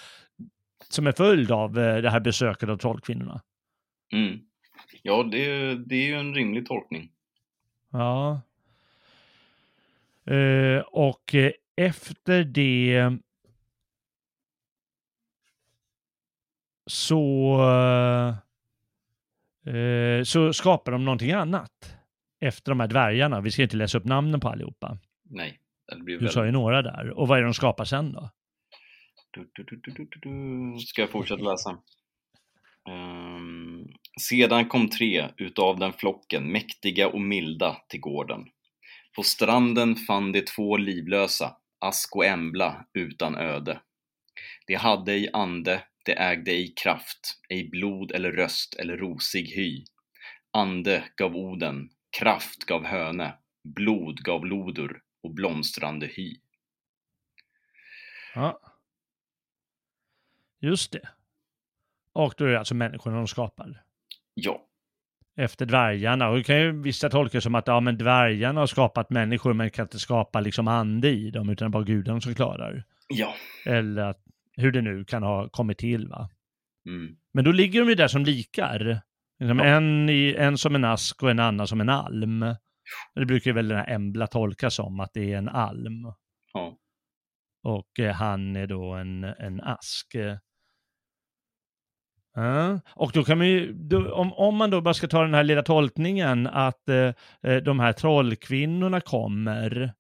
som en följd av det här besöket av trollkvinnorna. Mm. ja det, det är ju en rimlig tolkning. Ja. Eh, och eh, efter det så, eh, så skapar de någonting annat efter de här dvärgarna. Vi ska inte läsa upp namnen på allihopa. Nej. Det blir Du väldigt... sa ju några där. Och vad är det de skapar sen då? Du, du, du. Ska jag fortsätta läsa? Um, sedan kom tre utav den flocken, mäktiga och milda, till gården. På stranden fann de två livlösa, Ask och Embla, utan öde. De hade ej ande, de ägde ej kraft, ej blod eller röst eller rosig hy. Ande gav Oden, kraft gav Höne, blod gav Lodur och blomstrande hy. Ja. Just det. Och då är det alltså människorna de skapar. Ja, Efter dvärgarna. Och det kan ju vissa tolka som att ja, men dvärgarna har skapat människor men kan inte skapa liksom ande i dem utan bara gudarna som klarar. ja. Eller att, hur det nu kan ha kommit till va. Mm. Men då ligger de ju där som likar. Liksom Ja. en, i, en som en ask och en annan som en alm. Det brukar ju väl den här Embla tolkas som att det är en alm. Ja. Och eh, han är då en, en ask. Ja, och då kan man ju, då, om, om man då bara ska ta den här lilla tolkningen att eh, eh, de här trollkvinnorna kommer,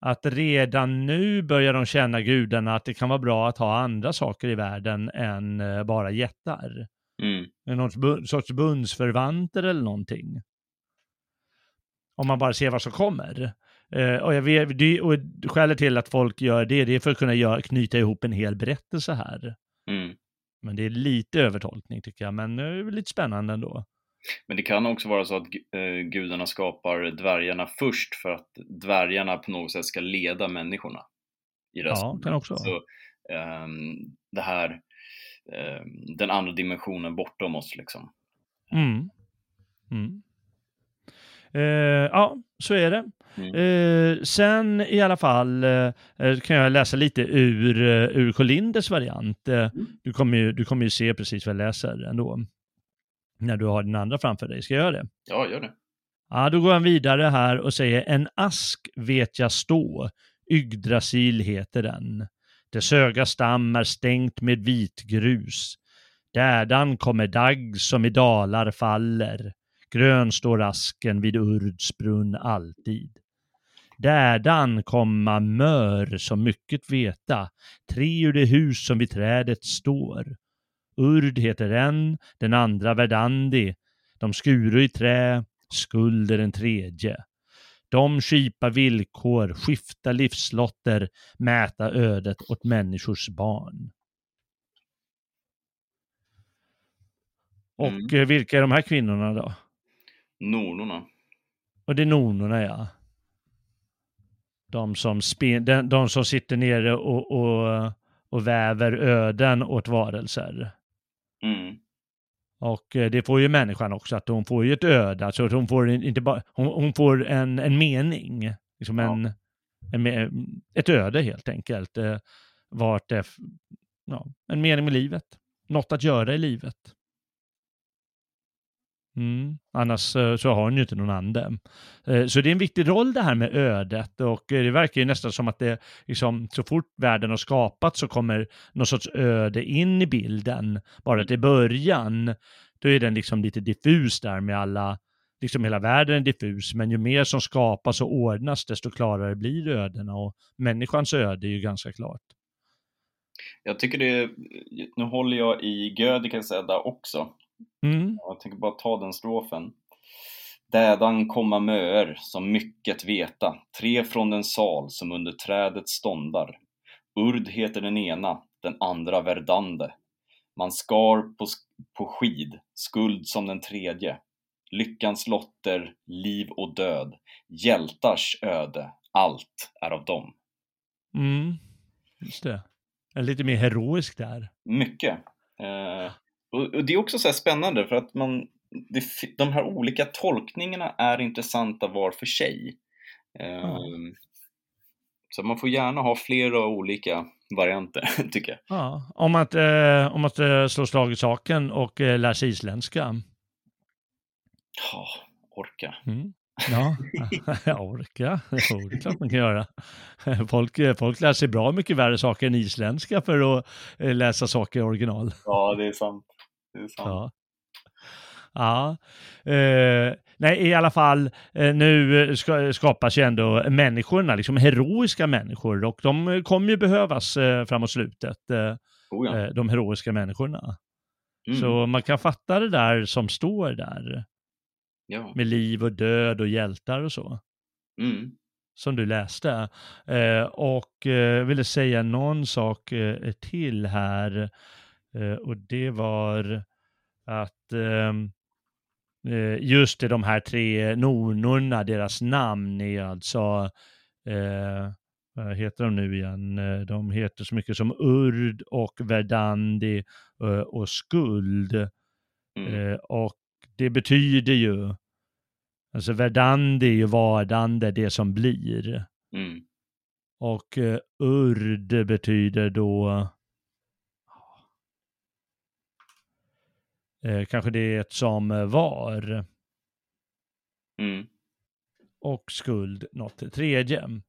att redan nu börjar de känna gudarna att det kan vara bra att ha andra saker i världen än eh, bara jättar. Mm. Någon bu- sorts bundsförvanter eller någonting. Om man bara ser vad som kommer. Eh, och, jag vet, det, och skälet till att folk gör det, det är för att kunna gör, knyta ihop en hel berättelse här. Mm. Men det är lite övertolkning tycker jag, men det är lite spännande ändå. Men det kan också vara så att eh, gudarna skapar dvärgarna först för att dvärgarna på något sätt ska leda människorna. I resten. Ja, kan också. Så ehm, det här, ehm, den andra dimensionen bortom oss liksom. Mm. Mm. Eh, ja, så är det. Mm. Eh, sen i alla fall eh, eh, kan jag läsa lite ur, eh, ur Colinders variant. Eh, du, kommer ju, du kommer ju se precis vad jag läser ändå. När du har den andra framför dig. Ska jag göra det? Ja, gör det. Ja, då går han vidare här och säger en ask vet jag stå, Yggdrasil heter den. Dess höga stam är stängt med vitgrus. Därdan kommer dagg som i dalar faller. Grön står asken vid Urds brunn alltid. Därdan komma mör som mycket veta, tre ur det hus som vid trädet står. Urd heter en, den andra Verdandi, de skuro i trä, skuld är den tredje. De skipa villkor, skifta livslotter, mäta ödet åt människors barn. Och Mm. eh, vilka är de här kvinnorna då? Nornorna. Och det är nonorna ja. De som, spin, de, de som sitter nere och, och, och väver öden åt varelser. Mm. Och eh, det får ju människan också, att hon får ju ett öde, alltså att hon får inte bara, hon, hon får en, en mening, liksom Ja. en, en, ett öde helt enkelt. eh, Vart det, ja, en mening med livet, något att göra i livet. Mm. Annars eh, så har hon ju inte någon ande. Eh, så det är en viktig roll det här med ödet och eh, det verkar ju nästan som att det liksom, så fort världen har skapats så kommer någon sorts öde in i bilden. Bara till början, då är den liksom lite diffus där med alla, liksom hela världen är diffus, men ju mer som skapas och ordnas desto klarare blir ödena och människans öde är ju ganska klart. Jag tycker det, nu håller jag i Gödikens Edda också. Mm. Jag tänker bara ta den strofen. Dädan komma möer som mycket veta, tre från den sal som under trädet ståndar. Urd heter den ena, den andra Verdande. Man skar på, på skid, skuld som den tredje. Lyckans lotter, liv och död, hjältars öde, allt är av dem. Mm. Just det. Är lite mer heroisk där. Mycket. Eh, och, det är också så spännande för att man, det, de här olika tolkningarna är intressanta var för sig. Eh, Ja. Så man får gärna ha flera olika varianter, tycker jag. Ja, om att, eh, om att eh, slå slag i saken och eh, sig isländska. Ja, orka. Mm. Ja, jag orkar. Jo, det är klart man kan göra. Folk, folk lär sig bra mycket värre saker än isländska för att eh, läsa saker i original. Ja, det är sant. Är sant. Ja. Ja, eh, nej i alla fall eh, nu ska, skapas ju ändå människorna, liksom heroiska människor och de kommer ju behövas eh, framåt slutet, eh, Oh, ja. eh, de heroiska människorna. Mm. Så man kan fatta det där som står där ja. med liv och död och hjältar och så. Mm. som du läste. Eh, och eh, ville säga någon sak eh, till här. Eh, och det var att ehm, eh, just de här tre nonorna, deras namn är alltså, eh, vad heter de nu igen? Eh, De heter så mycket som Urd och Verdandi och Skuld. Mm. Eh, och det betyder ju, alltså Verdandi är ju vardande, det som blir. Mm. Och eh, urd betyder då eh, kanske det som var. Mm. Och skuld något tredje.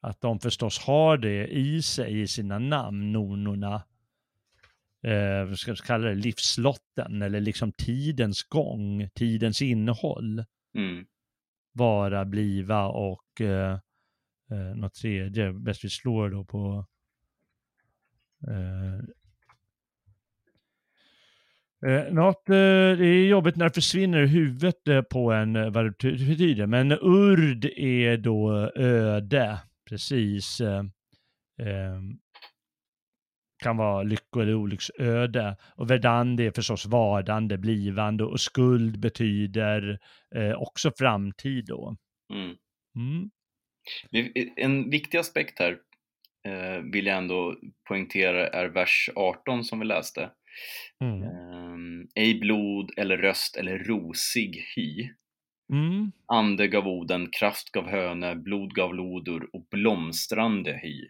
Att de förstås har det i sig i sina namn, nonorna. Eh, vad ska vi kalla det, livslotten eller liksom tidens gång, tidens innehåll. Mm. vara, bliva och eh, eh, något tredje. Bäst vi slår då på eh, eh, något, eh, det är jobbigt när det försvinner huvudet eh, på en eh, vad det bety- betyder, men urd är då öde, precis. Eh, eh, kan vara lycko eller olycksöde. Och verdandi är förstås vardande, blivande och skuld betyder också framtid då. Mm. Mm. En viktig aspekt här vill jag ändå poängtera är vers 18 som vi läste. Mm. Ehm, ej blod eller röst eller rosig hy. Mm. Ande gav Oden, kraft gav höne, blod gav lodor och blomstrande hy.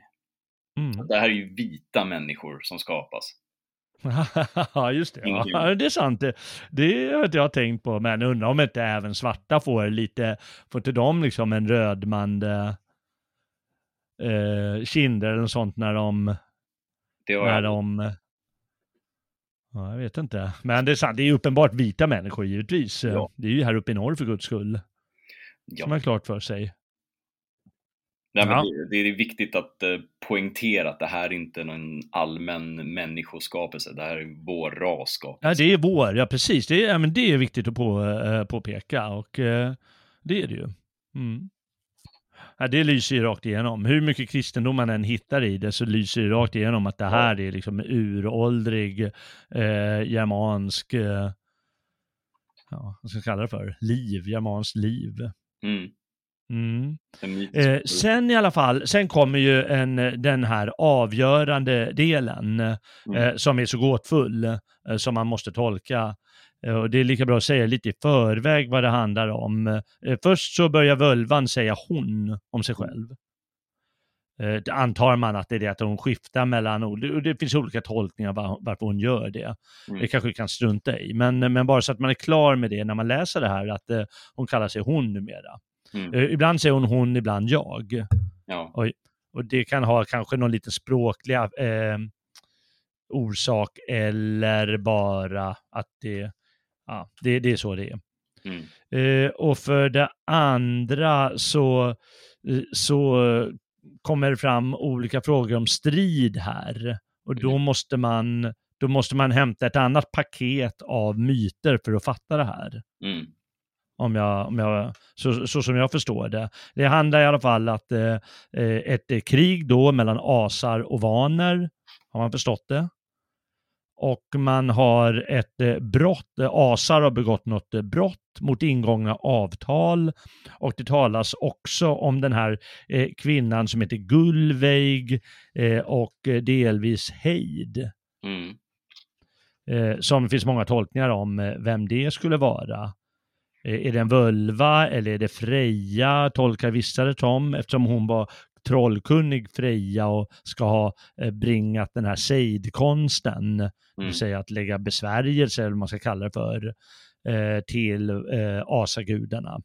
Mm. Det här är ju vita människor som skapas. Ja, just det. Ja, det är sant. Det, det har jag tänkt på. Men undrar om inte även svarta får lite, får inte de liksom en rödmande eh, kinder eller sånt när de, Det har när jag. de Ja, jag vet inte. Men det är sant, det är uppenbart vita människor givetvis. Ja. Det är ju här uppe i norr för guds skull. Ja. Som man har klart för sig. Nej, Ja. det, är viktigt att eh, poängtera att det här är inte någon allmän människoskapelse. Det här är vår rasskapelse. Ja, det är vår, ja precis. Det är, men det är viktigt att på, eh, påpeka och eh, det är det ju. Mm. Ja, det lyser ju rakt igenom. Hur mycket kristendom man än hittar i det så lyser det rakt igenom att det här är liksom uråldrig eh, germansk, eh, ja, vad ska jag kalla det för? Liv, germanskt liv. Mm. Mm. Eh, sen i alla fall, sen kommer ju en, den här avgörande delen eh, Mm. som är så gåtfull eh, som man måste tolka. Eh, och det är lika bra att säga lite i förväg vad det handlar om. Eh, först så börjar völvan säga hon om sig själv. Eh, det antar man att det är det att hon skiftar mellan ord. Och det finns olika tolkningar var, varför hon gör det. Mm. Det kanske vi kan strunta i. Men, men bara så att man är klar med det när man läser det här, att eh, hon kallar sig hon numera. Mm. Eh, ibland säger hon hon, ibland jag. Ja. Och det kan ha kanske någon liten språklig eh, orsak eller bara att det, ja, det, det är så det är. Mm. Eh, och för det andra så, eh, så kommer fram olika frågor om strid här. Och då Mm. måste man, då måste man hämta ett annat paket av myter för att fatta det här Mm. Om jag, om jag, så, så som jag förstår det. Det handlar i alla fall att eh, ett eh, krig då mellan asar och vaner, har man förstått det. Och man har ett eh, brott, eh, asar har begått något eh, brott mot ingångna avtal. Och det talas också om den här eh, kvinnan som heter Gullveig och delvis Heid. Mm. Som det finns många tolkningar om vem det skulle vara. Eh, är det en völva eller är det Freja, tolkar vissa det som, eftersom hon var trollkunnig Freja och ska ha eh, bringat den här sejdkonsten, det Mm. vill säga att lägga besvärjelse, eller vad man ska kalla det för, eh, till asagudarna.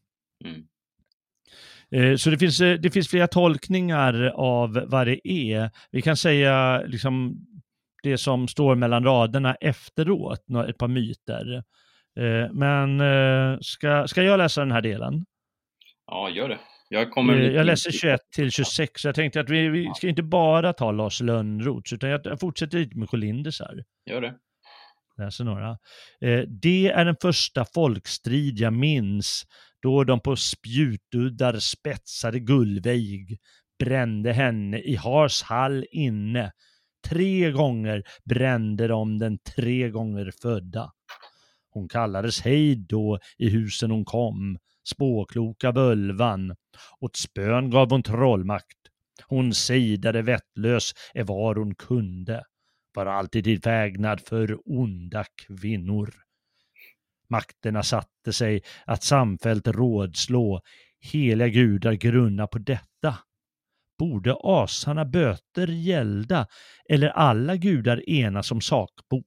Mm. Så det finns, det finns flera tolkningar av vad det är. Vi kan säga liksom det som står mellan raderna efteråt, ett par myter. Eh, men ska, ska jag läsa den här delen? Ja, gör det. Jag, kommer jag läser 21 till 26, jag tänkte att vi, vi ska inte bara ta Lars Lönnroths, utan jag fortsätter lite med Sjölinders här. Gör det. Läser några. Det är den första folkstrid jag minns då de på spjutuddar spetsade Gullveig brände henne i Hars hall inne. Tre gånger brände de den tre gånger födda. Hon kallades hejd då i husen hon kom, spåkloka völvan. Åt spön gav hon trollmakt. Hon sejdade vettlös är var hon kunde, var alltid till vägnad för onda kvinnor. Makterna satte sig att samfällt rådslå. Heliga gudar grunna på detta. Borde asarna böter gälda eller alla gudar enas om sakbot?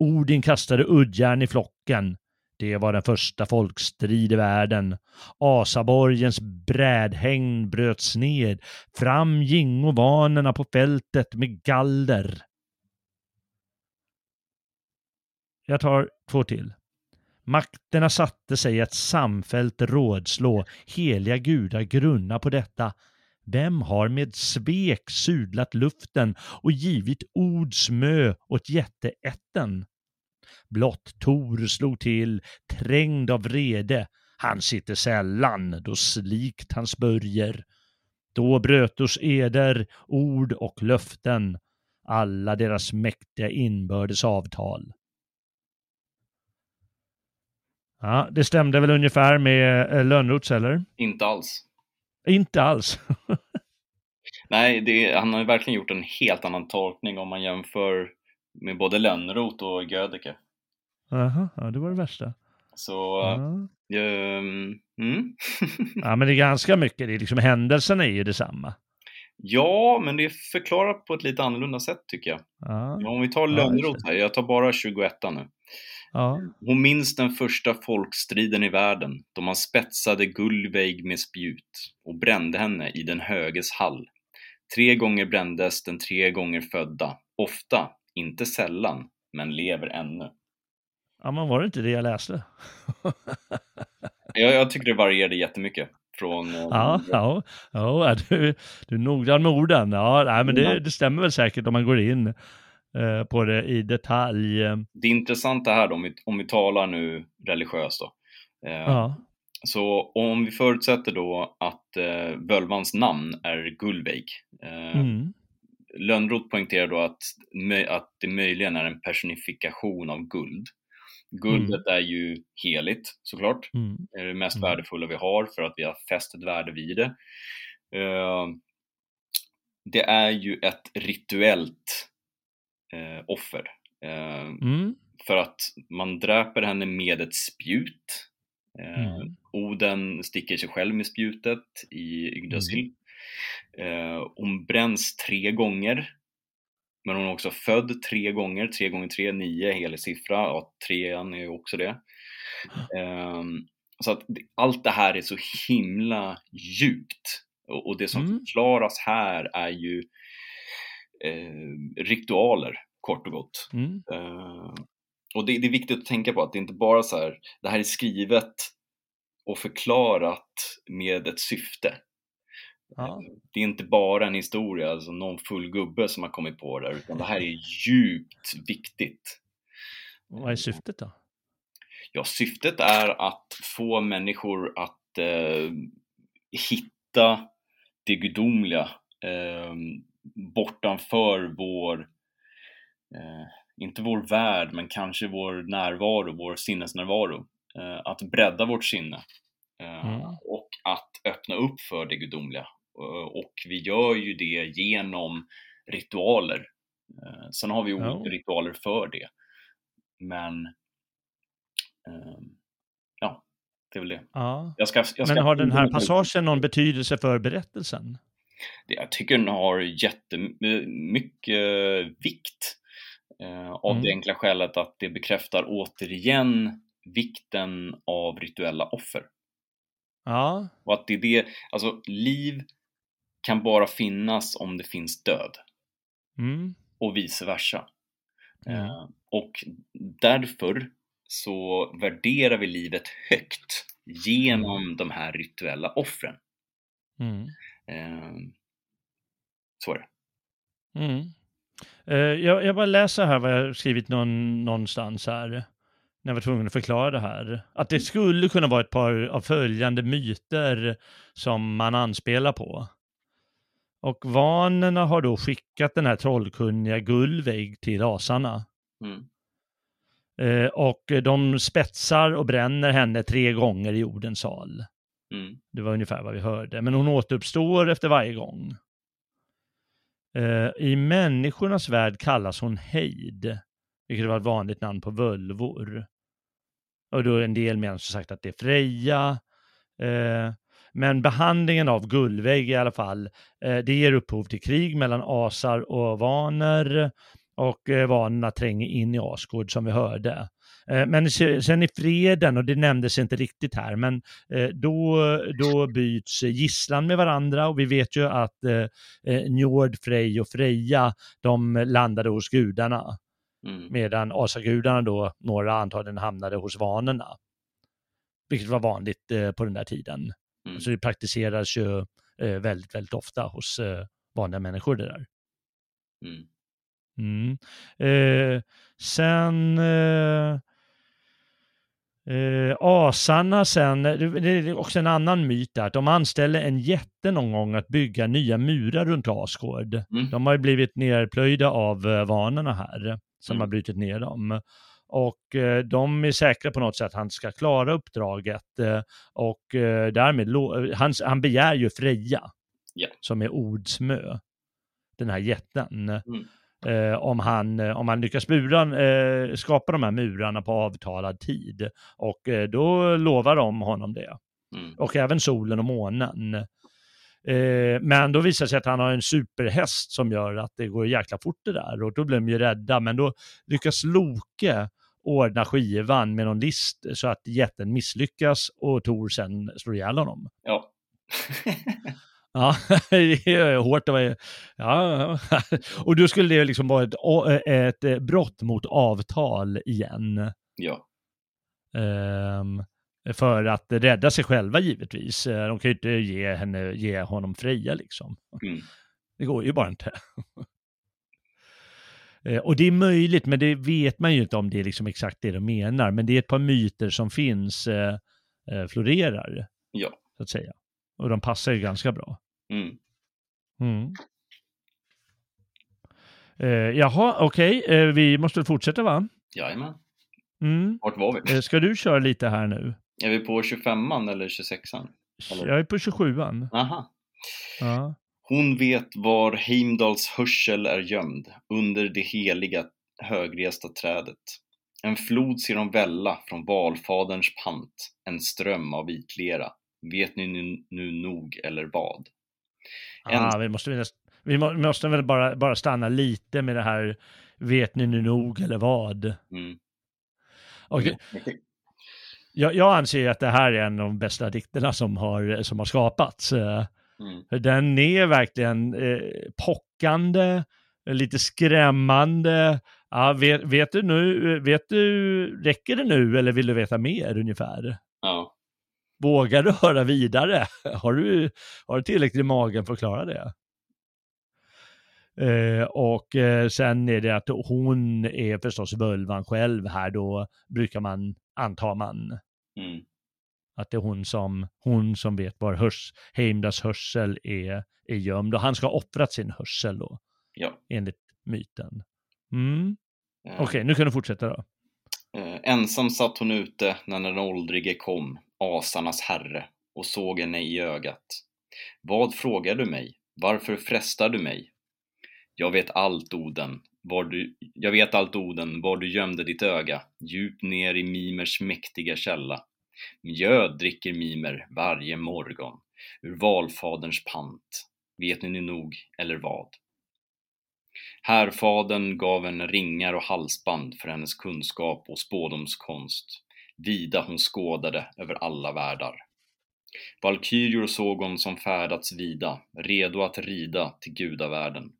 Odin kastade uddjärn i flocken. Det var den första folkstrid i världen. Asaborgens brädhägn bröts ned. Fram gingo vanerna på fältet med galder. Jag tar två till. Makterna satte sig att samfällt rådslå, heliga gudar grunna på detta. Vem har med svek sudlat luften och givit ordsmö åt jätteätten? Blott Tor slog till, trängd av vrede. Han sitter sällan, då slikt hans börjer. Då brötos eder, ord och löften, alla deras mäktiga inbördes avtal. Ja, det stämde väl ungefär med eh, Lönnroths, eller? Inte alls. Inte alls? Nej, det, han har verkligen gjort en helt annan tolkning om man jämför med både Lönnroth och Gödeke. Jaha, ja, det var det värsta. Så, uh, mm. ja, men det är ganska mycket, det är liksom, händelserna är ju detsamma. Ja, men det är förklarat på ett lite annorlunda sätt tycker jag. Ja. Om vi tar Lönnroth här, jag tar bara 21 nu. Ja. Hon minns den första folkstriden i världen, då man spetsade Gullveig med spjut och brände henne i den höges hall. Tre gånger brändes den tre gånger födda, ofta, inte sällan, men lever ännu. Ja, men var det inte det jag läste? jag, jag tycker det varierade jättemycket. Från, eh, ja, ja, ja, du, du är noggrann med orden. Ja, nej, men det, det stämmer väl säkert om man går in Eh, på det i detalj. Det intressanta här då, om vi, om vi talar nu religiöst då. Eh, ja. Så om vi förutsätter då att eh, völvans namn är Gullveig. Eh, mm. Lönnroth poängterar då att, att det möjligen är en personifikation av guld. Guldet mm. är ju heligt såklart. Mm. Det är det mest mm. värdefulla vi har för att vi har fäst ett värde vid det. Eh, det är ju ett rituellt eh, offer. Eh, mm. För att man dräper henne med ett spjut. Eh, mm. Oden sticker sig själv med spjutet i Yggdrasil. Mm. Eh, hon bränns tre gånger. Men hon är också född tre gånger, tre gånger tre, nio, helig siffra. Ja, trean är ju också det. Um, så att allt det här är så himla djupt. Och, och det som mm. förklaras här är ju eh, ritualer, kort och gott. Mm. Eh, och det, det, är viktigt att tänka på att det inte bara så här, det här är skrivet och förklarat med ett syfte. Ja. Det är inte bara en historia, alltså någon full gubbe som har kommit på det, utan det här är djupt viktigt. Vad är syftet då? Ja, syftet är att få människor att eh, hitta det gudomliga eh, bortanför vår, eh, inte vår värld, men kanske vår närvaro, vår sinnesnärvaro. Eh, att bredda vårt sinne eh, mm. och att öppna upp för det gudomliga. Eh, och vi gör ju det genom ritualer. Eh, sen har vi olika ja. ritualer för det. Men ehm, ja, det är väl det. Ja. Jag ska, jag ska Men har den här passagen någon betydelse för berättelsen? Jag tycker den har jättemycket vikt eh, av mm. det enkla skälet att det bekräftar återigen vikten av rituella offer. Ja. Och att det är det, alltså liv kan bara finnas om det finns död. Mm. Och vice versa. Mm. Eh, och därför så värderar vi livet högt genom de här rituella offren. Eh, så är det. Mm. Eh, jag, jag bara läser här vad jag har skrivit någon, någonstans här. När jag var tvungen att förklara det här. Att det skulle kunna vara ett par av följande myter som man anspelar på. Och vanerna har då skickat den här trollkunniga Gullveig till asarna. Mm. Eh, och de spetsar och bränner henne tre gånger i jordens sal. Mm. Det var ungefär vad vi hörde. Men hon återuppstår efter varje gång. Eh, I människornas värld kallas hon Heid, vilket var ett vanligt namn på völvor. Och då är en del menar som sagt att det är Freja. Eh, men behandlingen av Gullveig i alla fall, eh, det ger upphov till krig mellan asar och vaner. Och eh, vanerna tränger in i Asgård som vi hörde. Eh, Men se- sen i freden, och det nämndes inte riktigt här, men eh, då, då byts gisslan med varandra och vi vet ju att eh, Njord, Frej och Freja, de landade hos gudarna, Mm. medan asagudarna då, några antagligen hamnade hos vanerna. Vilket var vanligt på den där tiden. Mm. Så det praktiseras ju väldigt, väldigt ofta hos vanliga människor det där. Mm. Mm. Eh, sen eh, eh, asarna sen, det är också en annan myt där, att de anställde en jätte någon gång att bygga nya murar runt Asgård. Mm. De har ju blivit nerplöjda av eh, vanorna här, som Mm. har brutit ner dem. Och eh, de är säkra på något sätt att han ska klara uppdraget eh, och eh, därmed, lo- han, han begär ju Freja, Ja. som är Ordsmö, den här jätten. Mm. Eh, om, han, eh, om han lyckas mura, eh, skapa de här murarna på avtalad tid. Och eh, då lovar de honom det. Mm. Och även solen och månen. Eh, men då visar det sig att han har en superhäst som gör att det går jäkla fort det där. Och då blir de ju rädda. Men då lyckas Loke ordna skivan med någon list så att jätten misslyckas och Tor sen slår ihjäl honom. Ja. Ja, det är hårt att vara... Ja, och då skulle det liksom vara ett, ett brott mot avtal igen. ja. Ehm, för att rädda sig själva givetvis. Eh, De kan ju inte ge, henne, ge honom Freja liksom. Mm. Det går ju bara inte. Eh, Och det är möjligt, men det vet man ju inte om det är liksom exakt det de menar. Men det är ett par myter som finns, eh, eh, florerar, Ja. så att säga. Och de passar ju ganska bra. Mm. Mm. Eh, jaha, okej, eh, vi måste fortsätta va? Jajamän. Mm. Vart var vi? Eh, ska du köra lite här nu? Är vi på 25an eller 26an? Eller? Jag är på 27an. Aha. Ja. Hon vet var Heimdals hörsel är gömd, under det heliga högresta trädet. En flod ser hon välla från valfaderns pant, en ström av vitlera. Vet ni nu, nu nog eller vad? En- Ah, vi måste, vi må, vi måste väl bara, bara stanna lite med det här, vet ni nu nog eller vad? Mm. Okej, jag, jag anser att det här är en av de bästa dikterna som har, som har skapats. Mm. Den är verkligen eh, pockande, lite skrämmande. Ja, vet, vet du nu, vet du, räcker det nu eller vill du veta mer ungefär? Vågar du höra vidare? Har du, har du tillräckligt i magen för att klara det? Eh, och eh, sen är det att hon är förstås völvan själv här då brukar man, antar man, Mm. att det är hon som, hon som vet var hörs, Heimdas hörsel är, är gömd och han ska ha offrat sin hörsel då, Ja. enligt myten. Mm. Eh, Okej, nu kan du fortsätta då. Eh, ensam satt hon ute när den åldrige kom, asarnas herre, och såg henne i ögat. Vad frågar du mig? Varför frestar du mig? Jag vet allt, Oden, var du, jag vet allt, Oden, var du gömde ditt öga, djupt ner i Mimers mäktiga källa. Mjöd dricker Mimer varje morgon, ur valfaderns pant. Vet ni nu nog, eller vad? Härfadern gav henne ringar och halsband för hennes kunskap och spådomskonst. Vida hon skådade över alla världar. Valkyrior såg hon som färdats vida, redo att rida till gudavärlden.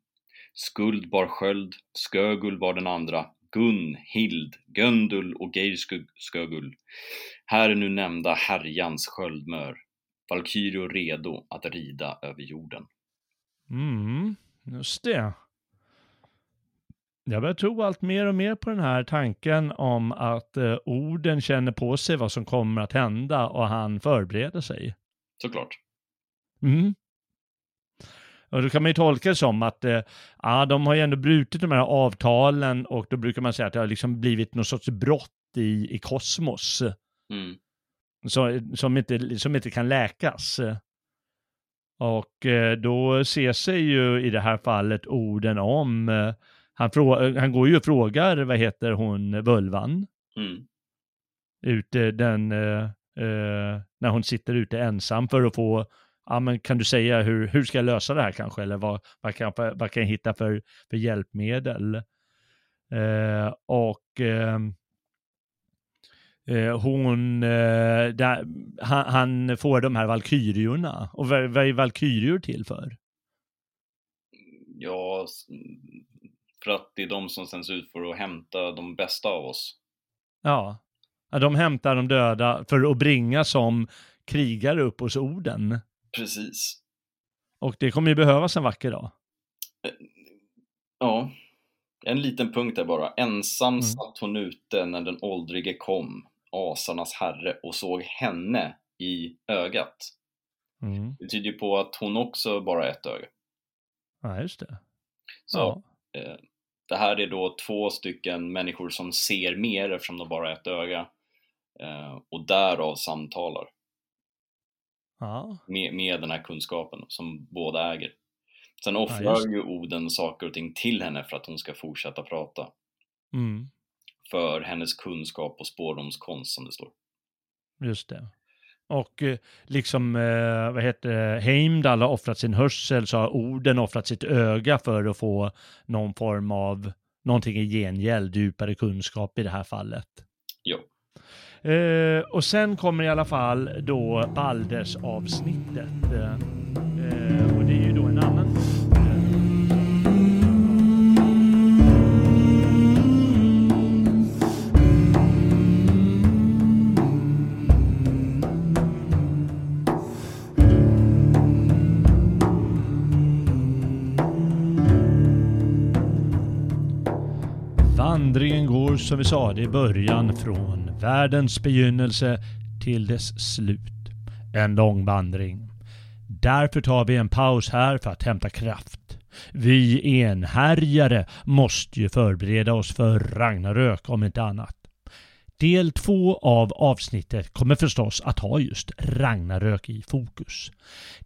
Skuld bar sköld, Skögul var den andra, Gun, Hild, Göndul och Geirskugul. Här är nu nämnda härjans sköldmör, Valkyrior redo att rida över jorden. Mm, just det. Jag börjar tro allt mer och mer på den här tanken om att eh, orden känner på sig vad som kommer att hända och han förbereder sig. Såklart. Mm. Och då kan man ju tolka det som att eh, ja, de har ju ändå brutit de här avtalen och då brukar man säga att det har liksom blivit någon sorts brott i, i kosmos. Mm. Så, som, inte, som inte kan läkas. Och eh, då ser sig ju i det här fallet orden om eh, han, frå- han går ju och frågar, vad heter hon, Völvan? Mm. Ute den, eh, eh, när hon sitter ute ensam för att få, ja men kan du säga hur, hur ska jag lösa det här kanske? Eller vad, vad, kan, jag- vad kan jag hitta för, för hjälpmedel? Eh, och ehm, eh, hon, eh, där, han, han får de här valkyriorna. Och vad, vad är valkyrior till för? Ja, för att det är de som sänds ut för att hämta de bästa av oss. Ja. de hämtar de döda för att bringa som krigare upp hos orden. Precis. Och det kommer ju behövas en vacker dag. Ja, en liten punkt där bara. Ensam Mm. satt hon ute när den åldrige kom, asarnas herre, och såg henne i ögat. Mm. Det tyder ju på att hon också bara har ett öga. Ja, just det. Så Ja. eh, det här är då två stycken människor som ser mer eftersom de bara har ett öga. Eh, och därav samtalar Ja. med, med den här kunskapen som båda äger. Sen offrar ju Oden saker och ting till henne för att hon ska fortsätta prata. Mm. För hennes kunskap och spårdomskonst som det står. Just det. Och eh, liksom, eh, vad heter det, Heimdall har offrat sin hörsel så har orden offrat sitt öga för att få någon form av, någonting i gengäld, djupare kunskap i det här fallet. Jo. Eh, och sen kommer i alla fall då Balders som vi sa det är början från världens begynnelse till dess slut. En lång vandring. Därför tar vi en paus här för att hämta kraft. Vi enhärjare måste ju förbereda oss för Ragnarök om inte annat. Del två av avsnittet kommer förstås att ha just Ragnarök i fokus.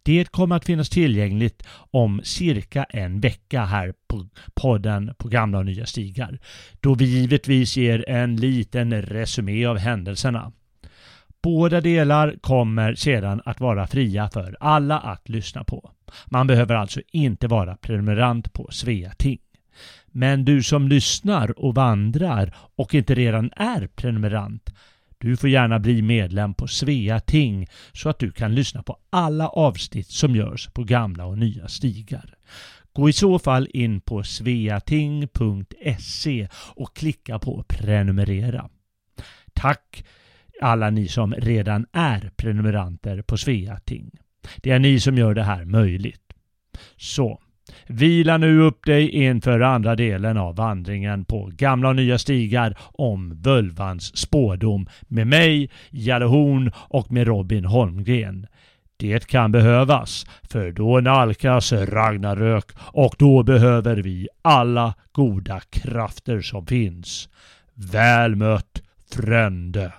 Det kommer att finnas tillgängligt om cirka en vecka här på podden på gamla och nya stigar. Då vi givetvis ger en liten resumé av händelserna. Båda delar kommer sedan att vara fria för alla att lyssna på. Man behöver alltså inte vara prenumerant på Sveating. Men du som lyssnar och vandrar och inte redan är prenumerant, du får gärna bli medlem på Svea Ting så att du kan lyssna på alla avsnitt som görs på gamla och nya stigar. Gå i så fall in på sveating.se och klicka på prenumerera. Tack alla ni som redan är prenumeranter på Sveating. Det är ni som gör det här möjligt. Så, vila nu upp dig inför andra delen av vandringen på gamla och nya stigar om Völvans spådom med mig, Jalle Horn och med Robin Holmgren. Det kan behövas, för då nalkas Ragnarök och då behöver vi alla goda krafter som finns. Väl mött, Frände!